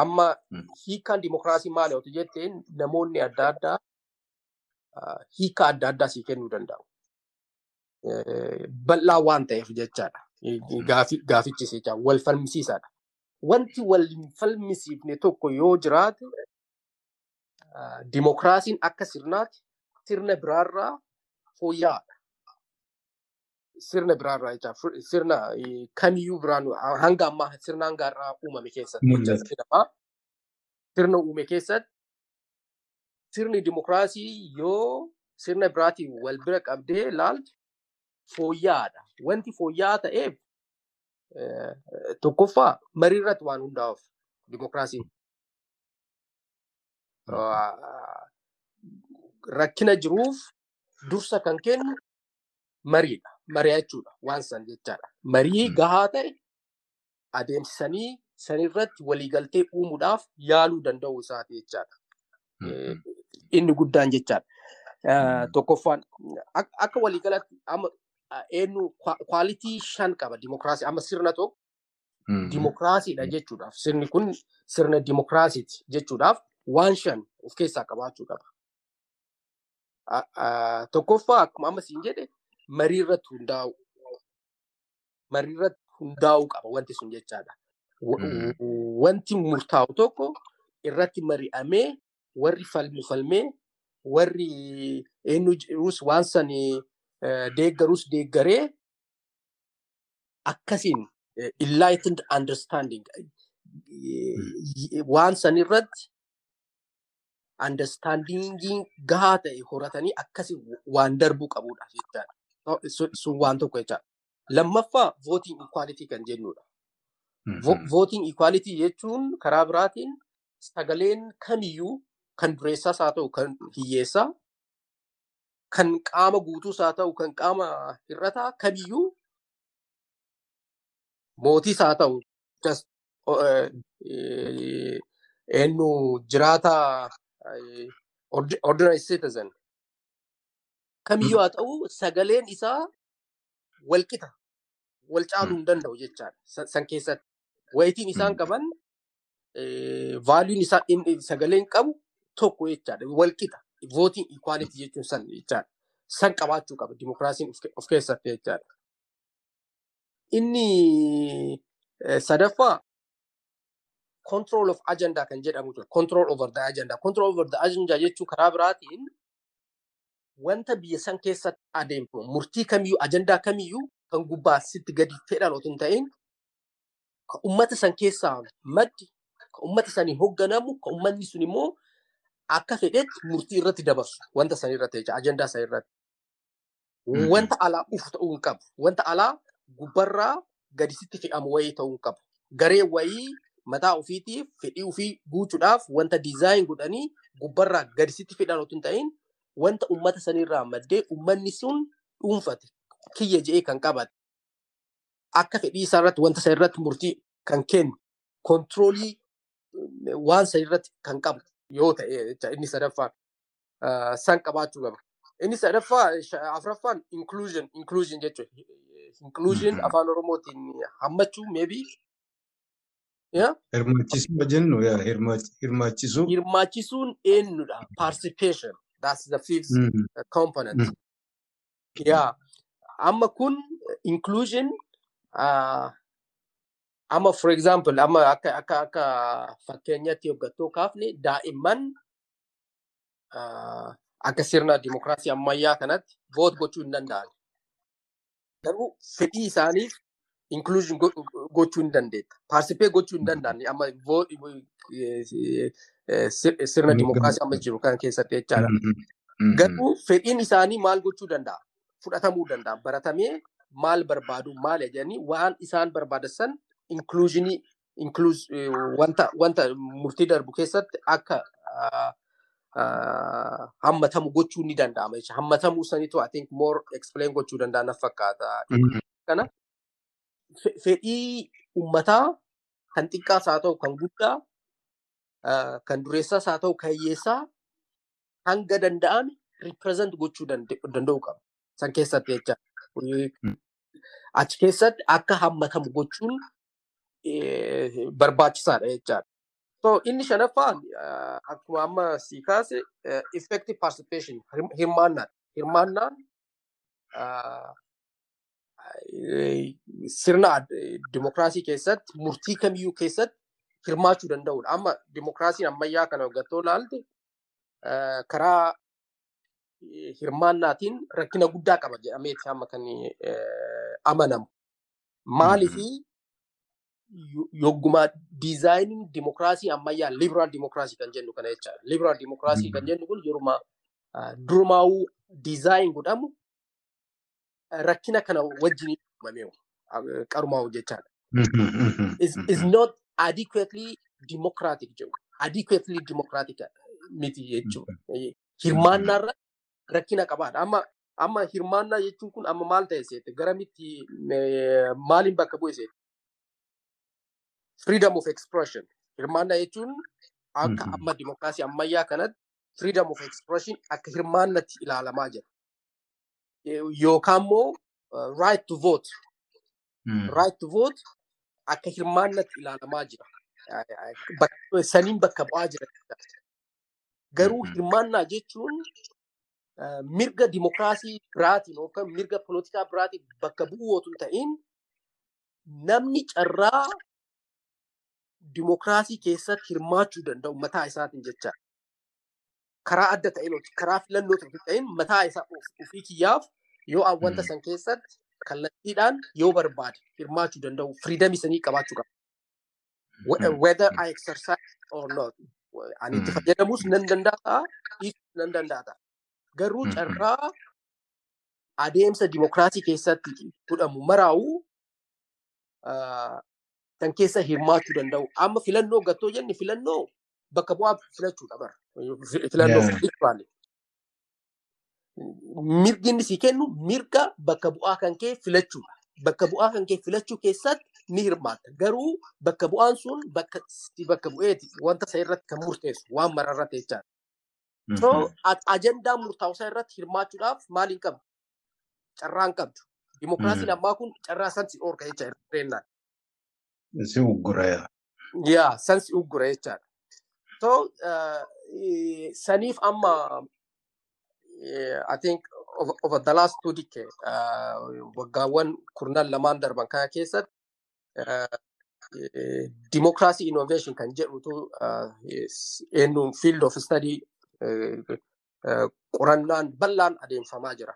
amma hiikkaan dimokiraasii maali namoonni adda addaa hiikkaa adda addaa sii kennuu danda'u. Bal'aa waan ta'eef jechaadha. Gaafichis jecha wal falmisiisaadha. Wanti wal falmisiifne tokko yoo jiraate dimokiraasiin akka sirnaatti sirna biraarraa fooyya'aadha. Sirna biraarraa jecha sirna kamiyyuu biraan hanga ammaa sirna hanga irraa uumame keessatti sirna uume keessatti sirni dimokiraasii yoo sirna biraatiin wal bira qabdee ilaaltu fooyya'aadha. Wanti fooyya'aa ta'eef tokkoffaa marii irratti waan hundaa'uuf dimokiraasiin. Rakkina jiruuf dursa kan kennu mariidha. Mari'achuudha waan san jechaadha. Marii gahaa ta'e adeemsisanii sanirratti waliigaltee uumuudhaaf yaaluu danda'uu isaati jechaadha. Inni guddaan jechaadha. Tokkoffaan akka waliigalatti amma eenyu kwaalitii shan qaba dimokiraasii amma sirna tokko dimokiraasiidha jechuudhaaf sirni kun sirna dimokiraasiiti jechuudhaaf waan shan of keessaa qabaachuu qaba. Tokkoffaa akkuma amma siin jedhe marii irratti hundaa'u. Marii irratti hundaa'uu qaba wanti sun jechaadha. Wanti murtaa'u tokko irratti mari'amee warri falmu falmee warri eenyu jirus waan sanii deeggarus deeggaree akkasiin enlightened understanding waan san irratti understandingiin gahaa ta'e horatanii akkasiin waan darbuu qabudha jechaadha. Sun waan tokko jechaadha. Lammaffaa voting equality kan jennudha. Voting equality jechuun karaa biraatiin sagaleen kamiyyuu kan dureessaas haa ta'u kan hiyyeessaa kan qaama guutuus haa ta'u kan qaama hir'ataa kamiyyuu mootiis haa ta'u. Just eenyu jiraata ordinary citizen. Kamiyyuu haa ta'u sagaleen isaa walqixa wal caaluu hin danda'u jechaadha san keessatti. Wayitiin isaan qaban vaaliyuun isaa sagaleen qabu tokko jechaadha walqixa vootiin ikwaaliti jechuun san jechaadha san qabaachuu qaba. Dimokiraasiin of keessatti jechaadha. Inni sadaffaa control of agenda kan jedhamu jira. Control over the agenda. Control over the agenda jechuun karaa biraatiin wanta biyya san keessatti adeemtu murtii kamiyyuu ajandaa kamiyyuu kan gubbaa sitti gadi fedhan otoo hin ta'in kan ummata san keessaa maddi kan ummata saniin hoogganamu kan ummanni sun immoo akka fedhetti murtii irratti dabarsu wanta san irratti jecha ajandaa san irratti. Wanta alaa ufu ta'uu hin qabu. Wanta alaa gubbarraa gadi sitti fe'amu wayii ta'uu hin qabu. Garee wayii mataa ofiitiif fedhii ofii guutuudhaaf wanta diizaayin godhanii gubbarraa gadi sitti fedhan otoo hin ta'in wanta ummata sanirraa maddee ummanni sun dhuunfate kiyya je'ee kan qabate akka fedhii isaa irratti wanta san irratti murtii kan kennu kontiroolii waan san irratti kan qabu yoo ta'e inni sadaffaan san qabaachuu qaba. Inni sadaffaa afuraffaan inclusion inclusion jechuudha. Inclusion afaan oromootiin hammachuu maybe. Hirmaachisuu jennu hirmaachisuu. Hirmaachisuun eenyudha? Participation. That's the fifth component. Amma kun inclusion amma for example amma akka akka akka fakkeenyatti hoggattoo kaafne daa'imman akka sirna dimokiraasii ammayyaa kanatti voot gochuu hin danda'an. Garuu fedhii isaaniif inclusion gochuu hin dandeetta. Participate gochuu hin danda'an amma sirna dimokiraasii amma jiru kan keessatti jechaadha. Garuu fedhiin isaanii maal gochuu danda'a? Fudhatamuu danda'a. Baratamee maal barbaadu maal jedhanii waan isaan barbaadan san inclusionii wanta wanta murtii darbu keessatti akka hammatamu gochuu ni danda'ama hammatamuu sanitu I think more explain gochuu danda'a na fakkaata. Kana fedhii uummataa kan xiqqaas haa ta'u kan guddaa kan dureessaas haa ta'u kan hiyyeessaa hanga danda'ame represent gochuu danda'u qaba. San keessatti jecha achi keessatti akka hammatamu gochuun barbaachisaadha jechaadha. So inni shanaffaan akkuma amma si kaase effective participation hirmaannaa. Hirmaannaan sirna dimokiraasii keessatti murtii kamiyyuu keessatti hirmaachuu danda'udha. Amma dimokiraasiin ammayyaa kana hoggattoo ilaalte karaa hirmaannaatiin rakkina guddaa qaba jedhameeti amma kan amanamu. Maaliifii yogguma diizaayiniin dimokiraasii ammayyaa liberaal dimokiraasii kan jennu kana jecha. Liberaal dimokiraasii kan jennu kun yeruma durumaa'uu diizaayin godhamu rakkina kana wajjin uumamee qarumaa'u jechaadha. Is not adequately democratic jedhu adequately democratic miti jechuudha. Hirmaannaarra rakkina qabaadha. Amma amma hirmaannaa jechuun kun amma maal ta'e seete garamitti maaliin bakka bu'e seete freedom of expression hirmaannaa jechuun akka amma dimokiraasii ammayyaa kanatti freedom of expression akka hirmaannatti ilaalamaa jira. Yookaan immoo right to vote right to vote akka hirmaannatti ilaalamaa jira. Saniin bakka bu'aa jira. Garuu hirmaannaa jechuun mirga dimokiraasii biraatiin yookaan mirga polotikaa biraatiin bakka bu'uu otoo hin ta'in namni carraa dimokiraasii keessatti hirmaachuu danda'u mataa isaatiin jecha karaa adda ta'een karaa filannoo tokko ta'een mataa isaa ofii kiyyaaf yoo wanta san keessatti kallattiidhaan yoo barbaade hirmaachuu danda'u firiidamii sanii qabaachuu qaba. Whether I exercise or not. Ani itti fayyadamuus nan danda'a, dhiisuus nan danda'a. Garuu carraa adeemsa dimokiraasii keessatti godhamu maraa'uu kan keessa hirmaachuu danda'u. Amma filannoo gattoo jenne filannoo bakka bu'aa filachuudha bara. Filannoo filannoo mirgi inni sii kennu mirga bakka bu'aa kan kee filachuudha. Bakka bu'aa kan kee filachuu keessatti ni hirmaatta. Garuu bakka bu'aan sun bakka bu'eeti wanta isa irratti kan murteessu waan mararratti jechaadha. So ajandaa murtaa'u isaa irratti hirmaachuudhaaf maal hin qabdu? Carraa hin qabdu. Dimookiraasiin ammaa kun carraa san si dhoorka jecha irreennaan. Si uggura yaa. San si uggura jechaadha. So saniif amma I think over, the last two decades waggaawwan kurnan lamaan darban kana keessatti democracy innovation kan jedhutu eenyu field of study qorannaan bal'aan adeemfamaa jira.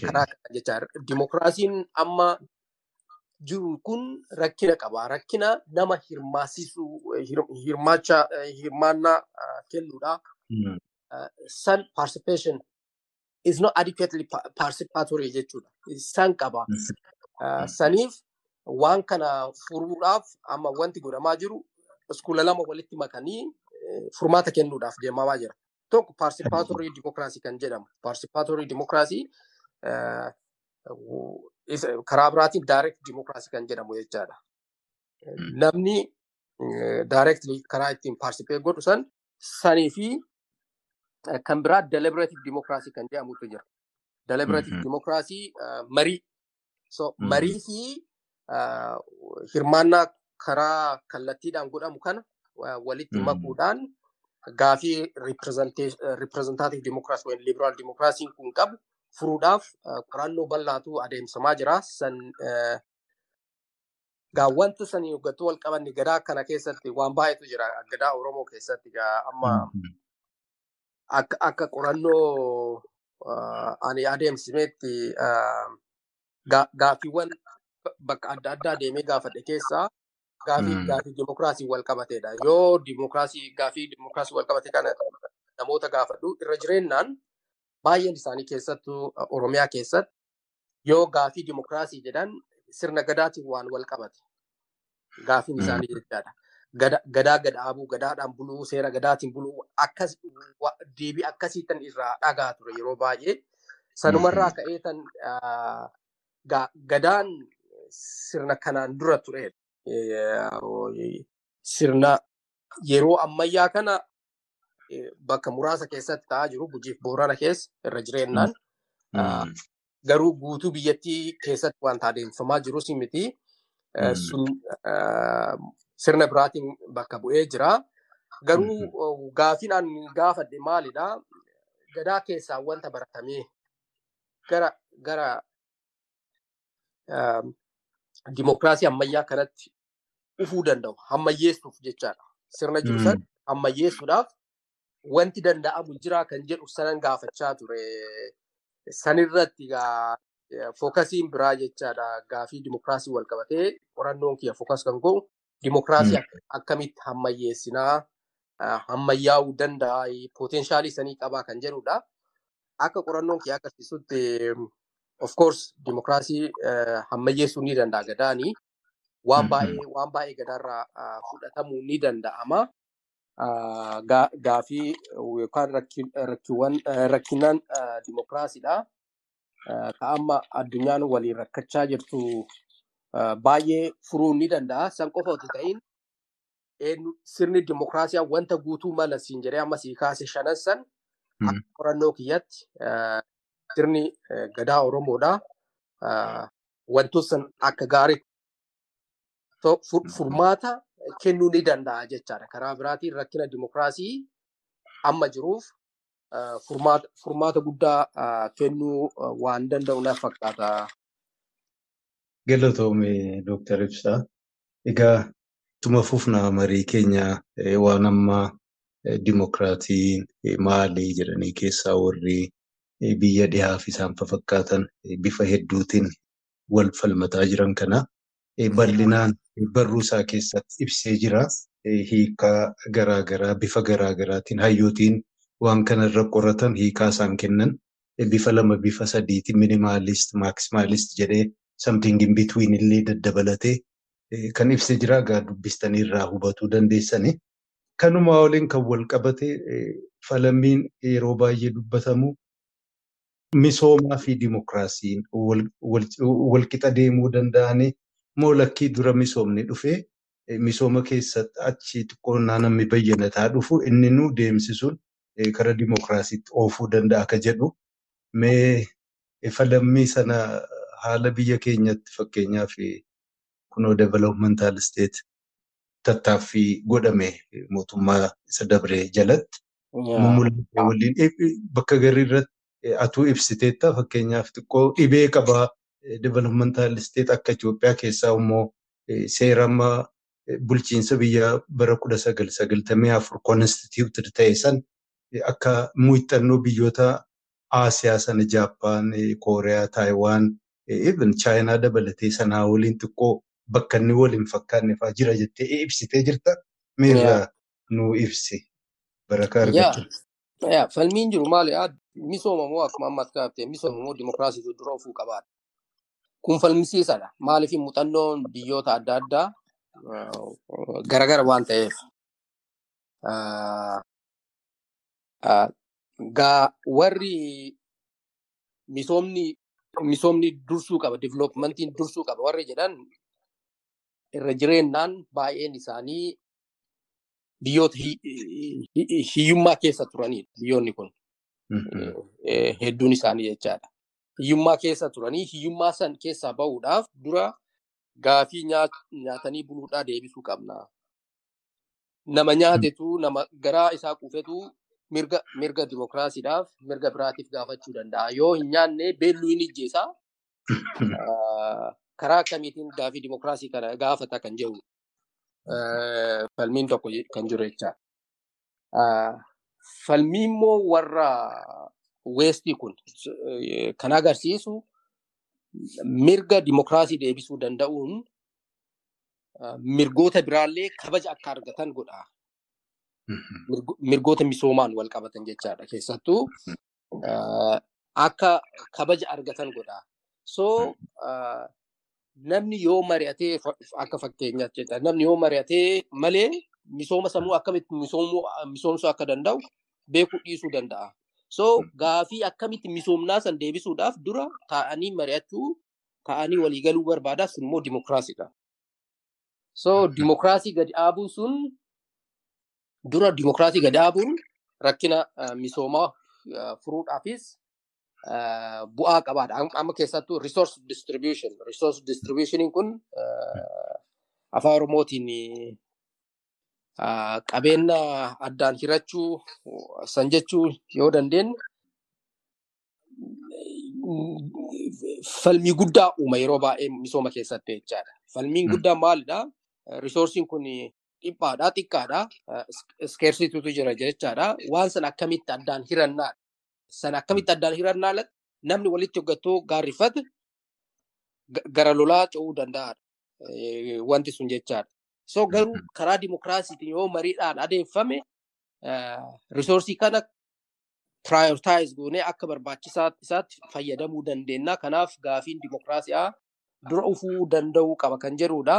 Karaa kana jecha dimokiraasiin amma jiru kun rakkina qaba. Rakkina nama hirmaasisuu hirmaacha hirmaannaa kennuudha. San participation is not adequately participatory jechuudha. San qaba. Saniif waan kana furuudhaaf amma wanti godhamaa jiru iskuula lama walitti makanii furmaata kennuudhaaf deemamaa jira. Tokko participatory democracy kan jedhamu. Participatory democracy karaa biraatiin direct democracy kan jedhamu jechaadha. Namni directly karaa ittiin participate godhu san sanii fi kan biraa deliberative democracy kan jedhamutu jira. Deliberative democracy marii. So marii fi hirmaannaa karaa kallattiidhaan godhamu kana walitti makuudhaan gaafii representative democracy yookiin liberal democracy kun qabu furuudhaaf qorannoo bal'aatu adeemsamaa jira. San gaa wanta sanii hoggattuu wal gadaa kana keessatti waan baay'eetu jira. Gadaa Oromoo keessatti amma akka qorannoo ani adeemsimetti gaafiiwwan bakka adda addaa deemee gaafadhe keessaa gaafii gaafii dimokiraasii wal qabateedha. Yoo dimokiraasii gaafii dimokiraasii wal qabate kana namoota gaafadhu irra jireennaan baay'een isaanii keessattuu Oromiyaa keessatti yoo gaafii dimokiraasii jedhan sirna gadaatiin waan wal qabate. Gaafiin isaanii jechaadha. Gadaa gadaabuu, gadaadhaan buluu, seera gadaatiin buluu akkas deebii akkasiitan irraa dhagaa ture yeroo baay'ee. Sanumarraa ka'ee tan gadaan sirna kanaan dura ture. Sirna yeroo ammayyaa kana bakka muraasa keessatti ta'aa jiru gujiif boorana keessa irra jireennaan. Garuu guutuu biyyattii keessatti wanta adeemsifamaa jirus miti. Sun sirna biraatiin bakka bu'ee jira. Garuu gaafiin ani gaafadhe maalidhaa? Gadaa keessaa wanta baratamee gara dimokiraasii ammayyaa kanatti dhufuu danda'u ammayyeessuuf jechaadha. Sirna jiru san ammayyeessuudhaaf wanti danda'amu jira kan jedhu sanan gaafachaa ture. Sanirratti fookasiin biraa jechaadha gaafii dimokiraasii wal qabatee qorannoon kiyya fookas kan godhu dimokiraasii akkamitti ammayyeessinaa ammayyaa'uu danda'a poteenshaalii sanii qabaa kan jedhudha. Akka qorannoon kiyya agarsiisutti of course dimokiraasii ammayyeessuu ni danda'a gadaanii waan waan baay'ee gadaarraa fudhatamuu ni danda'ama. Gaafii yookaan rakkinaan dimokiraasiidha. Ka amma addunyaan waliin rakkachaa jirtu baay'ee furuu ni danda'a. San qofa otoo ta'in sirni dimokiraasiyaa wanta guutuu mala siin jedhee amma sii kaase shanan san akka qorannoo kiyyatti sirni gadaa Oromoodha. Wantoota san akka gaarii furmaata kennuu ni danda'a jechaadha. Karaa biraatiin rakkina dimokiraasii amma jiruuf furmaata guddaa kennuu waan danda'u na fakkaata. Galatoome Dooktar Ibsaa. Egaa tuma fufnaa marii keenya waan ammaa dimokiraatiin maali jedhanii keessaa warri biyya dhihaa fi isaan fakkaatan bifa hedduutiin wal falmataa jiran kana bal'inaan barruu isaa keessatti ibsee jira. Hiikaa garaagaraa bifa garaagaraatiin hayyootiin waan kanarra qoratan hiikaa isaan kennan bifa lama bifa sadiitiin minimaalist maaksimalist jedhee something in between illee daddabalatee kan ibsee jira egaa dubbistanii irraa hubatuu dandeessani. Kanuma waliin kan wal qabate falammiin yeroo baay'ee dubbatamu misoomaa fi dimokiraasiin walqixa deemuu danda'anii moo lakkii dura misoomni dhufee misooma keessatti achi xiqqoonnaa namni bayyanataa dhufu inni nu deemsisuun kara dimokiraasiitti oofuu danda'a akka jedhu. Mee falammii sana haala biyya keenyatti fakkeenyaaf kunoo developmental state tattaaffii godhame mootummaa isa dabree jalatti bakka garrii irratti atuu ibsiteetta fakkeenyaaf xiqqoo dhibee qabaa developmental state akka Itoophiyaa keessaa immoo seerama bulchiinsa biyya bara kudha sagal sagaltamii afur konstituuted ta'e san akka muuxannoo biyyoota Aasiyaa sana Jaappaan, Kooriyaa, Taayiwaan, even Chaayinaa dabalatee sanaa waliin xiqqoo bakka inni waliin fakkaanne fa'aa jira jettee ibsitee jirta. Meerraa nu ibsi barakaa argachuu. Falmiin jiru maali? Misooma moo akkuma ammas kaaftee misooma moo dimokiraasii dura ofuu qabaadha. Kun falmisiisadha. Maaliif muuxannoon biyyoota adda addaa garagara waan ta'eef. Gaa warri misoomni dursuu qaba, diviloopimentiin dursuu qaba warri jedhan irra jireennaan baay'een isaanii biyyoota hiyyummaa keessa turanidha. Biyyoonni kun hedduun isaanii jechaadha. Hiyyummaa keessa turanii hiyyummaa san keessaa bahuudhaaf dura gaafii nyaatanii buluudhaa deebisuu qabna. Nama nyaatetu nama garaa isaa quufetu mirga mirga dimokiraasiidhaaf mirga biraatiif gaafachuu danda'a. Yoo hin nyaanne beelluu hin ijjeesaa karaa akkamiitiin gaafii dimokiraasii kana gaafata kan jedhu falmiin tokko kan jiru jecha. Falmii immoo warra weestii kun kan agarsiisu mirga dimokiraasii deebisuu danda'uun mirgoota biraallee kabaja akka argatan godha. Mirgoota misoomaan wal qabatan jechaadha. Keessattuu akka kabaja argatan godha. So namni yoo mari'atee akka fakkeenyaatti namni yoo mari'atee malee misooma sammuu akkamitti misoomsuu akka danda'u beekuu dhiisuu danda'a. So gaafii akkamitti misoomnaa san deebisuudhaaf dura taa'anii mari'achuu taa'anii waliigaluu barbaadaas immoo dimokiraasiidha. So dimokiraasii gadi dhaabuun sun dura dimokiraasii gadi dhaabuun rakkina misoomaa furuudhaafis bu'aa qabaadha. Amma keessattuu resource distribution. Resource distributioniin kun afaan Oromootiin qabeenya addaan hirachuu san jechuu yoo dandeenye falmii guddaa uuma yeroo baay'ee misooma keessatti jechaadha. Falmiin guddaan maalidha? Risoorsiin kun dhiphaadha, xiqqaadha, iskeersituutu jira jechaadha. Waan san akkamitti addaan hirannaa? San akkamitti addaan hirannaa namni walitti hoggattoo gaarrifate gara lolaa ce'uu danda'a. Wanti sun jechaadha. So garuu karaa dimokiraasiitiin yoo mariidhaan adeemfame risoorsii kana prioritize goonee akka barbaachisaa isaatti fayyadamuu dandeenya. Kanaaf gaafiin dimokiraasiyaa dura ufuu danda'uu qaba kan jedhudha.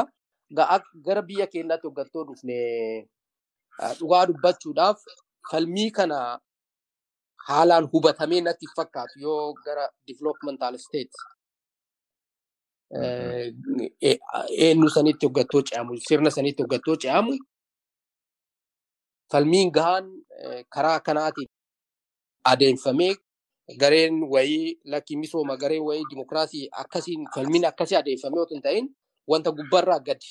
Gara biyya keenyaatti hoggattoo dhufne dhugaa dubbachuudhaaf falmii kana haalaan hubatamee natti fakkaatu yoo gara developmental state eenyu sanitti hoggattoo ce'amu sirna sanitti hoggattoo ce'amu falmiin gahaan karaa kanaatiin adeemfamee gareen wayii lakkii misooma gareen wayii dimokiraasii akkasiin falmiin akkasii adeemfamee otoo hin ta'in wanta gubbarraa gadi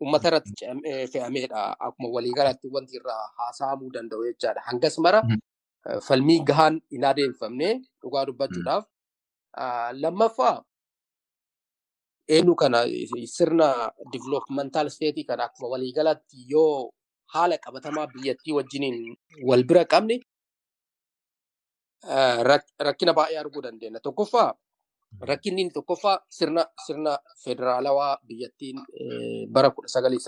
uummata irratti fe'ameedha akkuma waliigalatti wanti irraa haasa'amuu danda'u jechaadha. Hangas mara falmii gahaan hin adeemfamne dhugaa dubbachuudhaaf. Lammaffaa eenyu kana sirna developmental state kana akkuma waliigalatti yoo haala qabatamaa biyyattii wajjiniin wal bira qabne rakkina baay'ee arguu dandeenya. Tokkoffaa rakkinni inni tokkoffaa sirna sirna federaalawaa biyyattiin bara kudha sagalii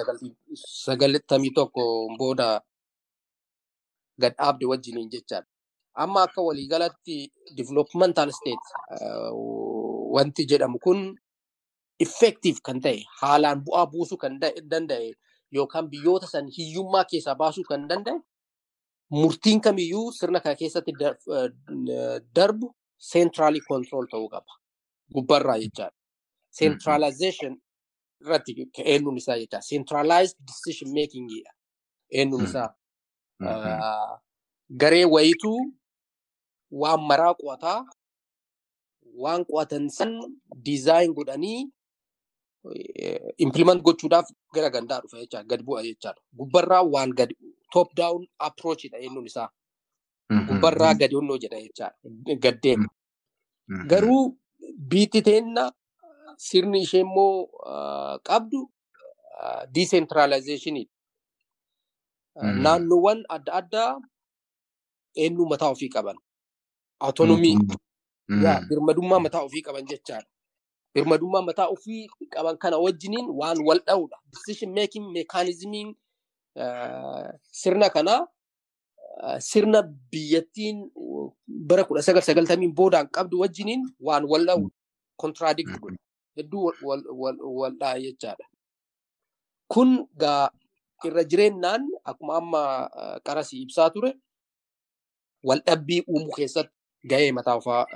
sagaltamii tokko booda gad dhaabde wajjiniin jechaadha. Amma akka waliigalatti developmental state wanti jedhamu kun effective kan ta'e haalaan bu'aa buusuu kan danda'e yookaan biyyoota san hiyyummaa keessaa baasuu kan danda'e murtiin kamiyyuu sirna kana keessatti darbu centrally control ta'uu qaba. Gubbarraa jechaadha. Centralization irratti eenyuun isaa jecha centralized decision makingidha. Eenyuun isaa garee wayituu waan maraa qo'ataa waan qo'atan san diizaayin godhanii implement gochuudhaaf gara gandaa dhufa jechaadha. Gad bu'a jechaadha. Gubbarraa waan gad top down approachidha eenyuun isaa. Gubbarraa gadi onnoo jedha jechaadha. Gad deema. Garuu biitti teenna sirni ishee immoo qabdu decentralizationidha. Naannoowwan adda addaa eenyu mataa ofii qaban. Autonomii. Birmadummaa mataa ofii qaban jechaadha. Birmadummaa mataa ofii qaban kana wajjiniin waan wal dha'udha. Decision making mechanismiin sirna kanaa sirna biyyattiin bara kudha sagal sagaltamiin boodaan qabdu wajjiniin waan wal dha'udha. Contradict godha. Hedduu wal dha'a jechaadha. Kun gaa irra jireennaan akkuma amma qarasii ibsaa ture wal dhabbii uumuu keessatti gahee mataa ofaa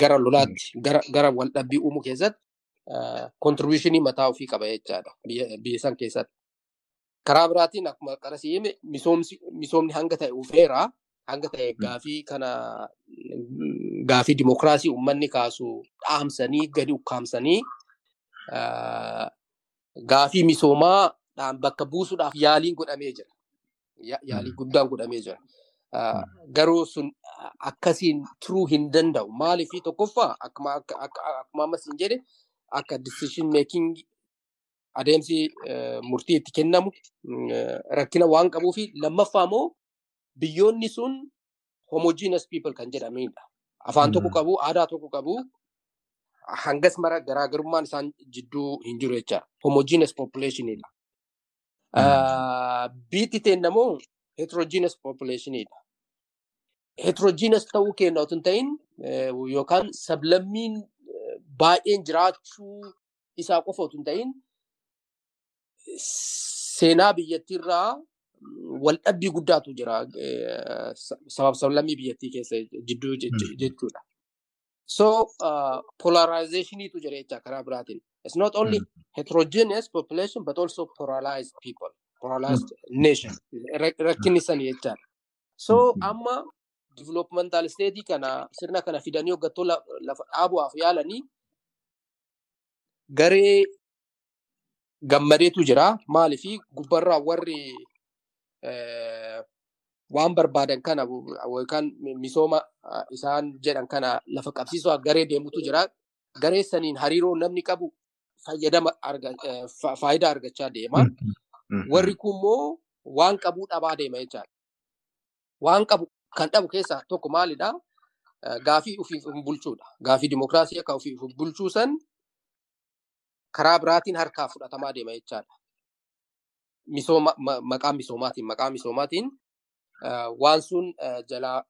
gara lolaatti gara wal dhabbii uumuu keessatti kontribuushinii mataa ofii qaba jechaadha biyya san keessatti. Karaa biraatiin akkuma qarasii hime misoomni hanga ta'e ufeera hanga ta'e gaafii kana gaafii dimokiraasii uummanni kaasu dhaamsanii gadi ukkaamsanii gaafii misoomaa bakka buusuudhaaf yaaliin godhamee jira. Yaalii guddaan godhamee jira. Garuu sun akkasiin turuu hin danda'u. Maaliif tokkoffaa akkuma ammas hin jedhe akka decision making adeemsi murtii itti kennamu rakkina waan qabuufi lammaffaa immoo biyyoonni sun homogeneous people kan jedhamanidha. Afaan tokko qabu, aadaa tokko qabu, hangas mara garaagarummaan isaan jidduu hin jiru jecha homogeneous populationidha. Biitti teennamoo heterogeneous populationidha. Heterogeneous ta'uu keenya otoo hin ta'in yookaan sablammiin baay'een jiraachuu isaa qofa otoo hin ta'in seenaa biyyattiirraa wal dhabbii guddaatu jira sabab sablammii biyyattii keessa jidduu jechuudha. So polarizationitu jira jecha karaa biraatiin. It's not only heterogeneous population but also polarized people, polarized nation. Rakkinni sani jechaadha. So amma developmental state kana sirna kana fidanii hoggattoo lafa dhaabuudhaaf yaalanii garee gammadeetu jira. Maaliif gubbarraa warri waan barbaadan kana yookaan misooma isaan jedhan kana lafa qabsiisuu garee deemutu jira. Garee saniin hariiroo namni qabu fayyadama faayidaa argachaa deema. Warri kun immoo waan qabuu dhabaa deema jechaadha. Waan qabu kan dhabu keessaa tokko maalidhaa? Gaafii ofiif bulchuudha. Gaafii dimokiraasii akka ofiif bulchuu san karaa biraatiin harkaa fudhatamaa deema jechaadha. Misooma maqaa misoomaatiin maqaa misoomaatiin waan sun jalaa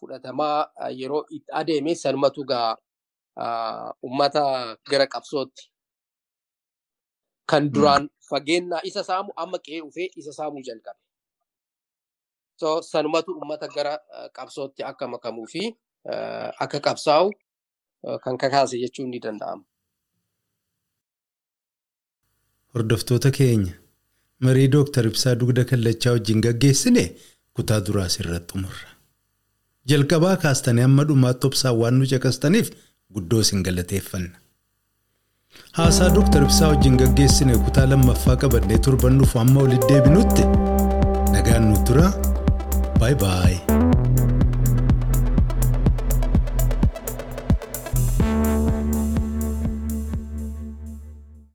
fudhatamaa yeroo itti adeeme sanumatu gaa uummata gara qabsootti kan duraan fageennaa isa saamu amma qe'ee ufee isa saamuu jalqabe. Sanumatu uummata gara qabsootti akka makamuu fi akka qabsaa'u kan kakaase jechuun ni danda'ama. Hordoftoota keenya marii Dooktar Ibsaa Dugda Kallachaa wajjin gaggeessine kutaa duraa asirratti xumurra. Jalqabaa kaastanii hamma dhumaatti obsaan waan nu caqastaniif guddoo isin galateeffanna. Haasaa Dooktar Ibsaa wajjin gaggeessine kutaa lammaffaa qabannee torban dhufu hamma walitti deebinutti nagaan nu tura. Baay'ee baay'ee.